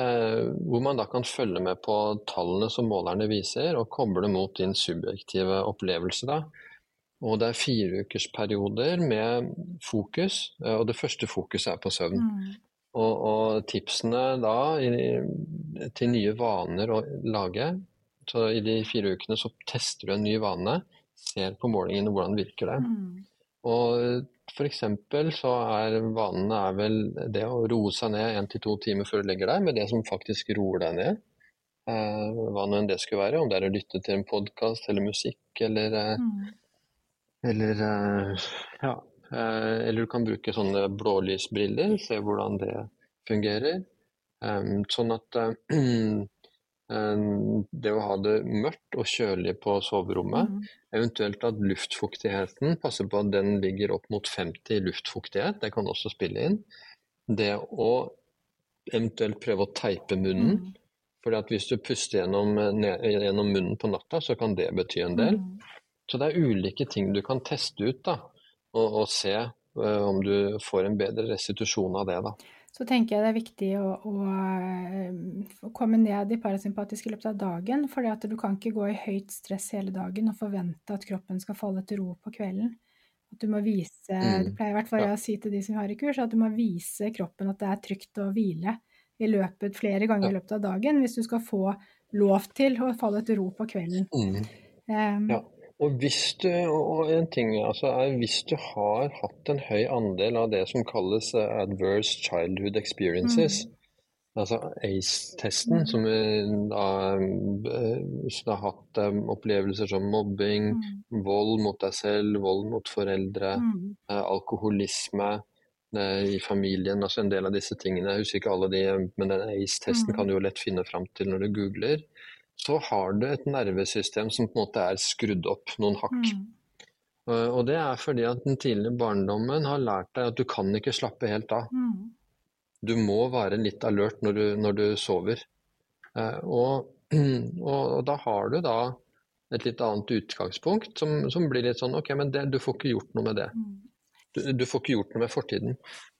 Eh, hvor man da kan følge med på tallene som målerne viser, og koble mot din subjektive opplevelse. da og det er fireukersperioder med fokus, eh, og det første fokuset er på søvn. Mm. Og, og, tipsene da i, til nye vaner å lage Så i de fire ukene så tester du en ny vane, ser på målingene hvordan virker det. Mm. Og eksempel så er vanene er vel det å roe seg ned én til to timer før du legger deg, med det som faktisk roer deg ned. Eh, hva nå enn det skulle være, om det er å lytte til en podkast eller musikk eller eh, mm eller eh, ja. Eh, eller du kan bruke sånne blålysbriller, se hvordan det fungerer. Sånn at det å ha det mørkt og kjølig på soverommet, mm. eventuelt at luftfuktigheten passer på at den ligger opp mot 50 luftfuktighet, det kan også spille inn. det å eventuelt prøve å teipe munnen. Mm. Fordi at hvis du puster gjennom, gjennom munnen på natta, så kan det bety en del. Mm. Så det er ulike ting du kan teste ut, da, og, og se uh, om du får en bedre restitusjon av det. da. Så tenker jeg det er viktig å, å, å komme ned i parasympatisk i løpet av dagen. For du kan ikke gå i høyt stress hele dagen og forvente at kroppen skal falle til ro på kvelden. At du må vise, Mm. Det pleier i hvert fall Ja. å si til de som har i kurs, at du må vise kroppen at det er trygt å hvile i løpet flere ganger i løpet av dagen hvis du skal få lov til å falle til ro på kvelden. Mm. Um, Ja. Og hvis du, og en ting altså er hvis du har hatt en høy andel av det som kalles eh, adverse childhood experiences, altså ACE-testen, Mm. som er da, eh, har hatt eh, opplevelser som mobbing, mm, vold mot deg selv, vold mot foreldre, mm, eh, alkoholisme eh, i familien, altså en del av disse tingene. Jeg husker ikke alle de, men den ACE-testen Mm. kan du jo lett finne fram til når du googler. Så har du et nervesystem som på en måte er skrudd opp noen hakk. mm, Eh, Og det er fordi at den tidlige barndommen har lært deg at du kan ikke slappe helt av. mm, Du må være litt alert når du, når du sover. Eh, Og, og, og da har du da et litt annet utgangspunkt som, som blir litt sånn OK, men det, du får ikke gjort noe med det. mm. Du, du får ikke gjort noe med fortiden.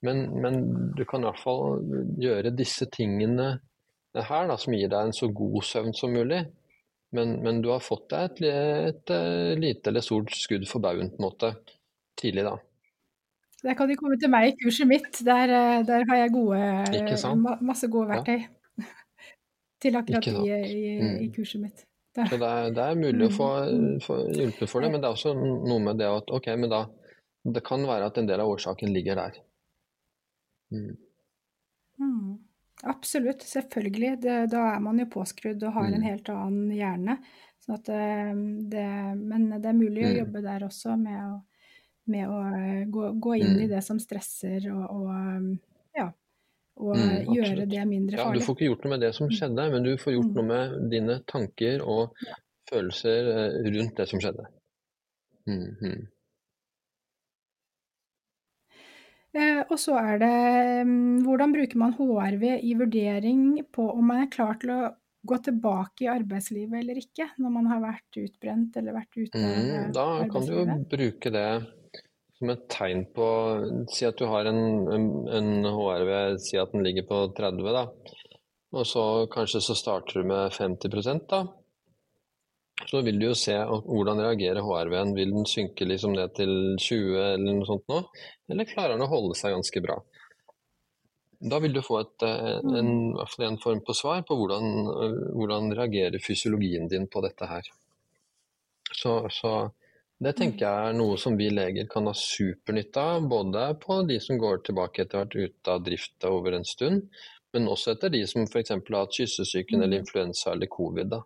Men, men du kan i hvert fall gjøre disse tingene her da, som gir deg en så god søvn som mulig. Men, men du har fått deg et, et, et, lite eller stort skudd for baugen på en måte tidlig, da. Der kan de komme til meg i kurset mitt. Der, eh, der har jeg gode, masse gode Ja. verktøy til akkurat i, i, Mm. i kurset mitt. Der. Så det er, det er mulig å få, Mm, mm. få hjulpet for det, men det er også noe med det at OK, men da Det kan være at en del av årsaken ligger der. Mm. Mm. Absolutt, selvfølgelig. Det, da er man jo påskrudd og har en Mm. helt annen hjerne. Sånn at eh, det, men det er mulig å Mm. jobbe der også med å, med å eh, gå, gå inn i Mm. det som stresser, og, og eh, ja, og Mm, gjøre det mindre Ja, du får ikke gjort noe med det som Mm. skjedde, men du får gjort Mm. noe med dine tanker og følelser eh, rundt det som skjedde. Mm, mm. Eh, og så er det mm, hvordan bruker man HRV i vurdering på om man er klar til å gå tilbake i arbeidslivet eller ikke, når man har vært utbrent eller vært ute av Mm, arbeidslivet? da kan du jo bruke det som et tegn på Si at du har en, en, en HRV, si at den ligger på 30, da. Og så kanskje så starter du med 50% da. Så vil du jo se hvordan reagerer HRV-en. Vil den synke liksom ned til 20 eller noe sånt nå? Eller klarer den å holde seg ganske bra? Da vil du få et, eh, en, fall en form på svar på hvordan, eh, hvordan reagerer fysiologien din på dette her. Så, så det tenker jeg er noe som vi leger kan ha supernytte av, både på de som går tilbake etter hvert ut ute av drift over en stund, men også etter de som f.eks. har hatt kyssesyken eller influensa eller covid. Da.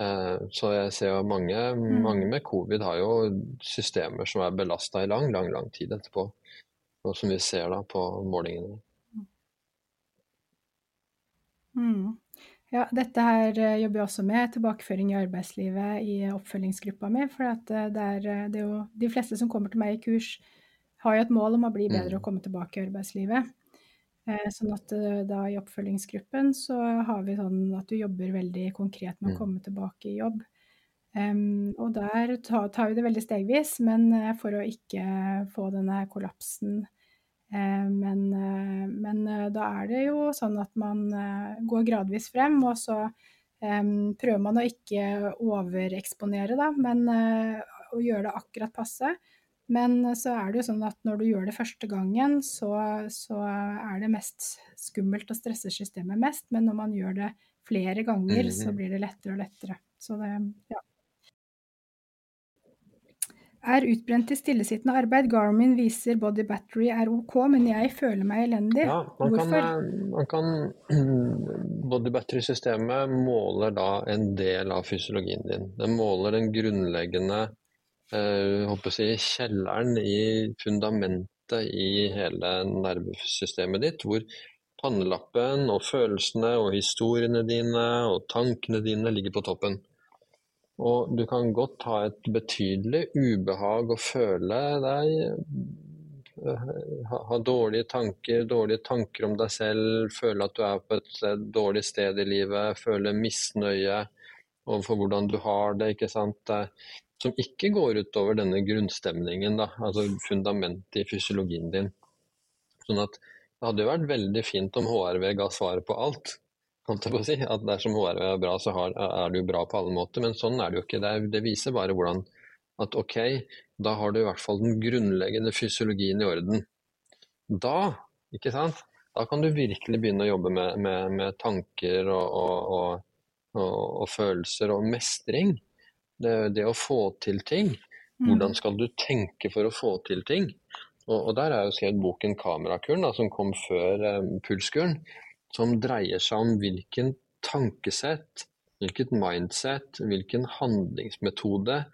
Eh, Så jeg ser jo mange, mange med covid har jo systemer som er belasta i lang, lang, lang tid etterpå. Og som vi ser da på målingene. Mm. Ja, dette her eh, jobber jeg også med, tilbakeføring i arbeidslivet i oppfølgingsgruppa mi. For eh, det er, det er jo de fleste som kommer til meg i kurs, har jo et mål om å bli bedre og komme tilbake i arbeidslivet. Eh, Sånn at eh, da i oppfølgingsgruppen så har vi sånn at du jobber veldig konkret med å Mm. komme tilbake i jobb. Um, og der tar, tar vi det veldig stegvis, men eh, for å ikke få denne kollapsen. Um, men, men da er det jo sånn at man går gradvis frem, og så um, prøver man å ikke overeksponere, da, men å gjøre det akkurat passe. Men så er det jo sånn at når du gjør det første gangen, så, så er det mest skummelt og stresser systemet mest. Men når man gjør det flere ganger, så Mhm. blir det lettere og lettere. Så det, ja. Er utbrent i stillesittende arbeid. Garmin viser body battery er OK, men jeg føler meg elendig. Ja, man Hvorfor? Kan, man kan Body battery-systemet måler da en del av fysiologien din. Den måler den grunnleggende eh, håper jeg, å kjelleren i fundamentet i hele nervesystemet ditt, hvor pannelappen og følelsene og historiene dine og tankene dine ligger på toppen. Og du kan godt ha et betydelig ubehag og føle deg ha, ha, dårlige tanker, dårlige tanker om deg selv, føle at du er på et dårlig sted i livet, føle misnøye overfor hvordan du har det, ikke sant. Som ikke går utover denne grunnstemningen, da, altså fundamentet i fysiologien din. Sånn at det hadde jo vært veldig fint om HRV ga svaret på alt. På si. At dersom HRV er bra, så har, er det jo bra på alle måter. Men sånn er det jo ikke. Det, det viser bare hvordan at ok, da har du i hvert fall den grunnleggende fysiologien i orden. Da, ikke sant, da kan du virkelig begynne å jobbe med, med, med tanker og, og, og, og, følelser og mestring. Det, det, å få til ting. Mm. Hvordan skal du tenke for å få til ting? Og, der er jo skrevet boken 'Kamerakuren', da, som kom før eh, Pulskuren, som dreier seg om hvilken tankesett, hvilket mindset, hvilken handlingsmetode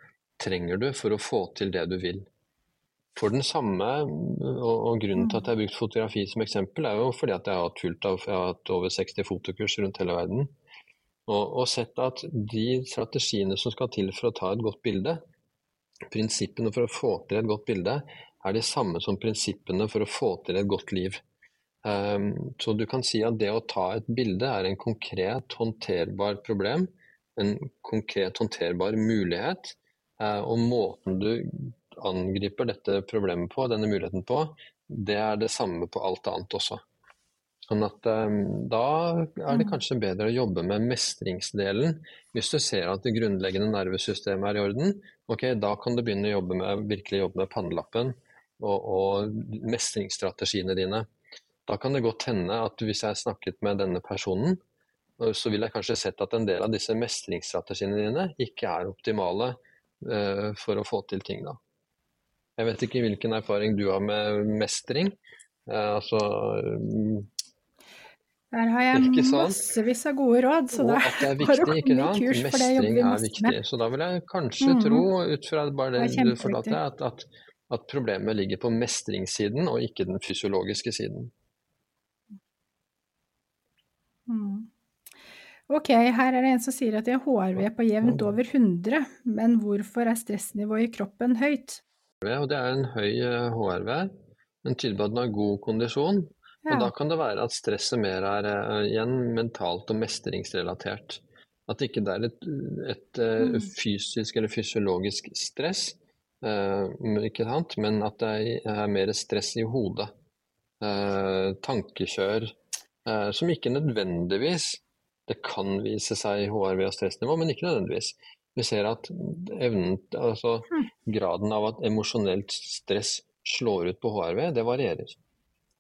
trenger du for å få til det du vil. For den samme, og, grunnen til at jeg har brukt fotografi som eksempel, er jo fordi at jeg har hatt fullt av, jeg har hatt over 60 fotokurs rundt hele verden. Og, og, sett at de strategiene som skal til for å ta et godt bilde, prinsippene for å få til et godt bilde, er de samme som prinsippene for å få til et godt liv. Um, så du kan si at det å ta et bilde er en konkret håndterbar problem, en konkret håndterbar mulighet, Uh, og måten du angriper dette problemet på, denne muligheten på, det er det samme på alt annet også. Sånn at um, Da er det mm. kanskje bedre å jobbe med mestringsdelen. Hvis du ser at det grunnleggende nervesystemet er i orden, ok, da kan du begynne å jobbe med, virkelig jobbe med pannelappen og, og mestringsstrategiene dine. Da kan det godt hende at hvis jeg snakket med denne personen, så vil jeg kanskje sett at en del av disse mestringsstrategiene dine ikke er optimale uh, for å få til ting, da. Jeg vet ikke hvilken erfaring du har med mestring. Uh, altså Der har jeg massevis av gode råd, så da at det er viktig, ikke sant? Kurs, Mestring er viktig. Med. Så da vil jeg kanskje mm -hmm. tro, ut fra bare det, det du fortalte, at, at, at problemet ligger på mestringssiden og ikke den fysiologiske siden. Mm. Ok, her er det en som sier at de har HRV på jevnt over 100, men hvorfor er stressnivået i kroppen høyt? Og det er en høy HRV. Eh, den tyder på at den har god kondisjon. Ja. Og da kan det være at stresset mer er uh, igjen mentalt og mestringsrelatert. At ikke det er et, et uh, fysisk eller fysiologisk stress, uh, ikke sant? men at det er mer stress i hodet. tankekjør som ikke nødvendigvis det kan vise seg i HRV og stressnivå, men ikke nødvendigvis. Vi ser at evnen, altså graden av at emosjonelt stress slår ut på HRV, det varierer.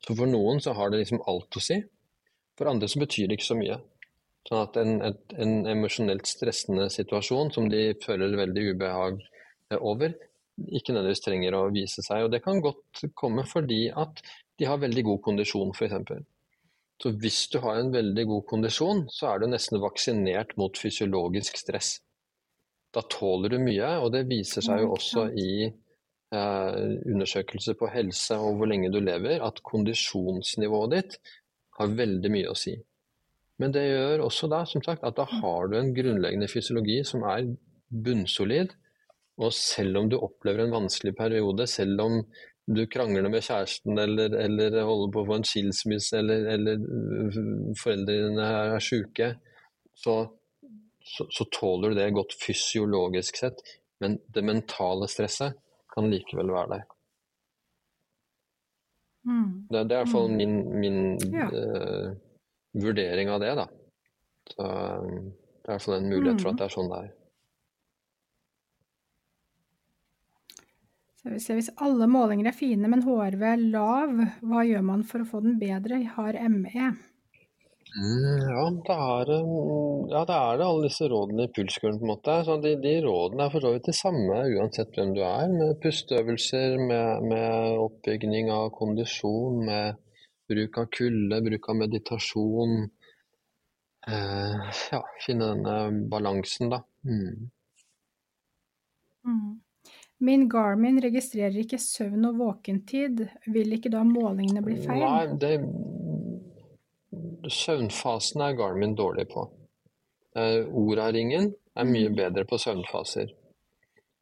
Så for noen så har det liksom alt å si. For andre så betyr det ikke så mye. Sånn at en, et, en emosjonelt stressende situasjon som de føler veldig ubehag over, ikke nødvendigvis trenger å vise seg. Og det kan godt komme fordi at de har veldig god kondisjon, f.eks. Så hvis du har en veldig god kondisjon, så er du nesten vaksinert mot fysiologisk stress. Da tåler du mye, og det viser seg jo også i eh, undersøkelser på helse og hvor lenge du lever, at kondisjonsnivået ditt har veldig mye å si. Men det gjør også da, som sagt, at da har du en grunnleggende fysiologi som er bunnsolid. Og selv om du opplever en vanskelig periode, selv om du krangler med kjæresten eller, eller, holder på å få en skilsmisse eller, eller foreldrene er sjuke, så, så, så, tåler du det godt fysiologisk sett. Men det mentale stresset kan likevel være der. Mm. Det, det, er i hvert fall mm. min, min ja. uh, vurdering av det, da. Så, det er i hvert fall en mulighet for at mm. det er sånn det er. Hvis alle målinger er fine, men HRV er lav, hva gjør man for å få den bedre? Jeg har ME. Mm, ja, det er, ja, det er det, alle disse rådene i pulskuren, på en måte. Så de, de, rådene er for så vidt de samme uansett hvem du er, med pusteøvelser, med, med oppbygging av kondisjon, med bruk av kulde, bruk av meditasjon. Eh, ja, finne denne balansen, da. Mm. Mm. Min Garmin registrerer ikke søvn og våkentid. Vil ikke da målingene bli feil? Nei, det, søvnfasen er Garmin dårlig på. Oraringen Ora-ringen er mye mm. bedre på søvnfaser.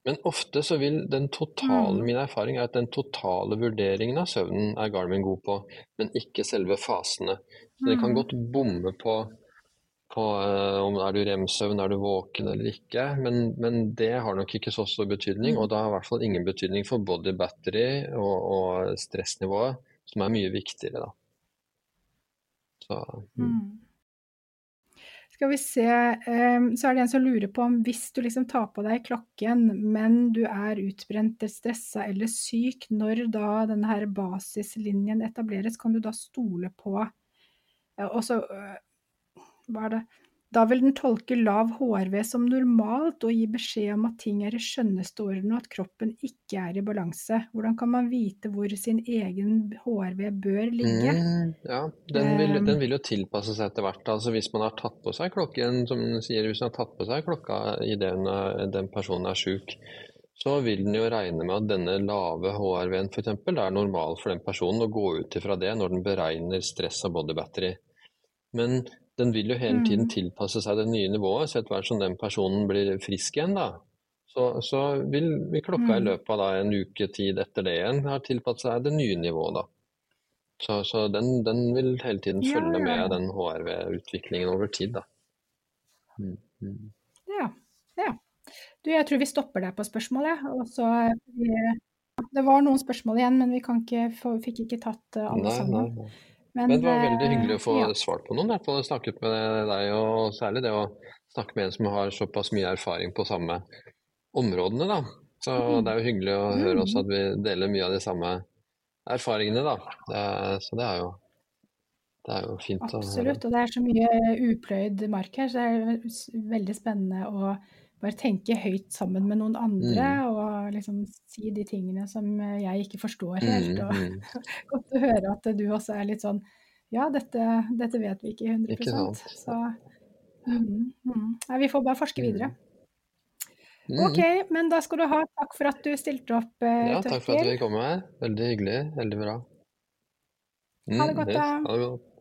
Men ofte så vil den totale, Mm. min erfaring er at den totale vurderingen av søvnen er Garmin god på, men ikke selve fasene. Så det kan Mm. godt bomme på, på eh, om er du rem-søvn, er du våken eller ikke, men, men det har nok ikke så stor betydning, og det har i hvert fall ingen betydning for body battery og, og stressnivået, som er mye viktigere da. Så, mm. Mm. Skal vi se, eh, så er det en som lurer på om hvis du liksom tar på deg klokken, men du er utbrent, stressa eller syk, når da denne her basislinjen etableres, kan du da stole på Og så øh, hva er det Da vil den tolke lav HRV som normalt og gi beskjed om at ting er i skjønneste orden og at kroppen ikke er i balanse. Hvordan kan man vite hvor sin egen HRV bør ligge? Mm, ja, den vil, Um, den vil jo tilpasse seg etter hvert. Altså hvis man har tatt på seg klokken, som den sier, hvis man har tatt på seg klokka idet den personen er syk, så vil den jo regne med at denne lave HRV-en f.eks. er normal for den personen, og gå ut ifra det når den beregner stress av body battery. Men den vil jo hele tiden Mm. tilpasse seg det nye nivået, så etter hvert som den personen blir frisk igjen, da, så, så vil, vil klokka i Mm. løpet av da, en uke tid etter det igjen ha tilpasset seg det nye nivået, da. Så, så den, den vil hele tiden følge ja, med den HRV-utviklingen over tid, da. Mm, mm. Ja. ja. Du, jeg tror vi stopper der på spørsmålet. Og så eh, vi, det var noen spørsmål igjen, men vi kan ikke fikk ikke tatt eh, alle Nei, nei, sammen. nei. Men, Men det var veldig hyggelig å få eh, ja. svart på noen, i hvert fall snakket med deg, og særlig det å snakke med en som har såpass mye erfaring på samme områdene, da. Så Mm. det er jo hyggelig å høre også at vi deler mye av de samme erfaringene, da. Det, så det er jo, det er jo fint å høre. Absolutt, og det er så mye upløyd mark her, så det er veldig spennende å bare tenke høyt sammen med noen andre, Mm. og liksom si de tingene som eh, jeg ikke forstår helt. Mm, Og mm. godt å høre at du også er litt sånn Ja, dette, dette vet vi ikke 100 Ikke. Så mm, mm. Nei, vi får bare forske videre. Mm. OK, men da skal du ha takk for at du stilte opp, eh, Ja, takk for at du kom her. Veldig hyggelig. Veldig bra. Ha det Mm, godt, da. ha det godt.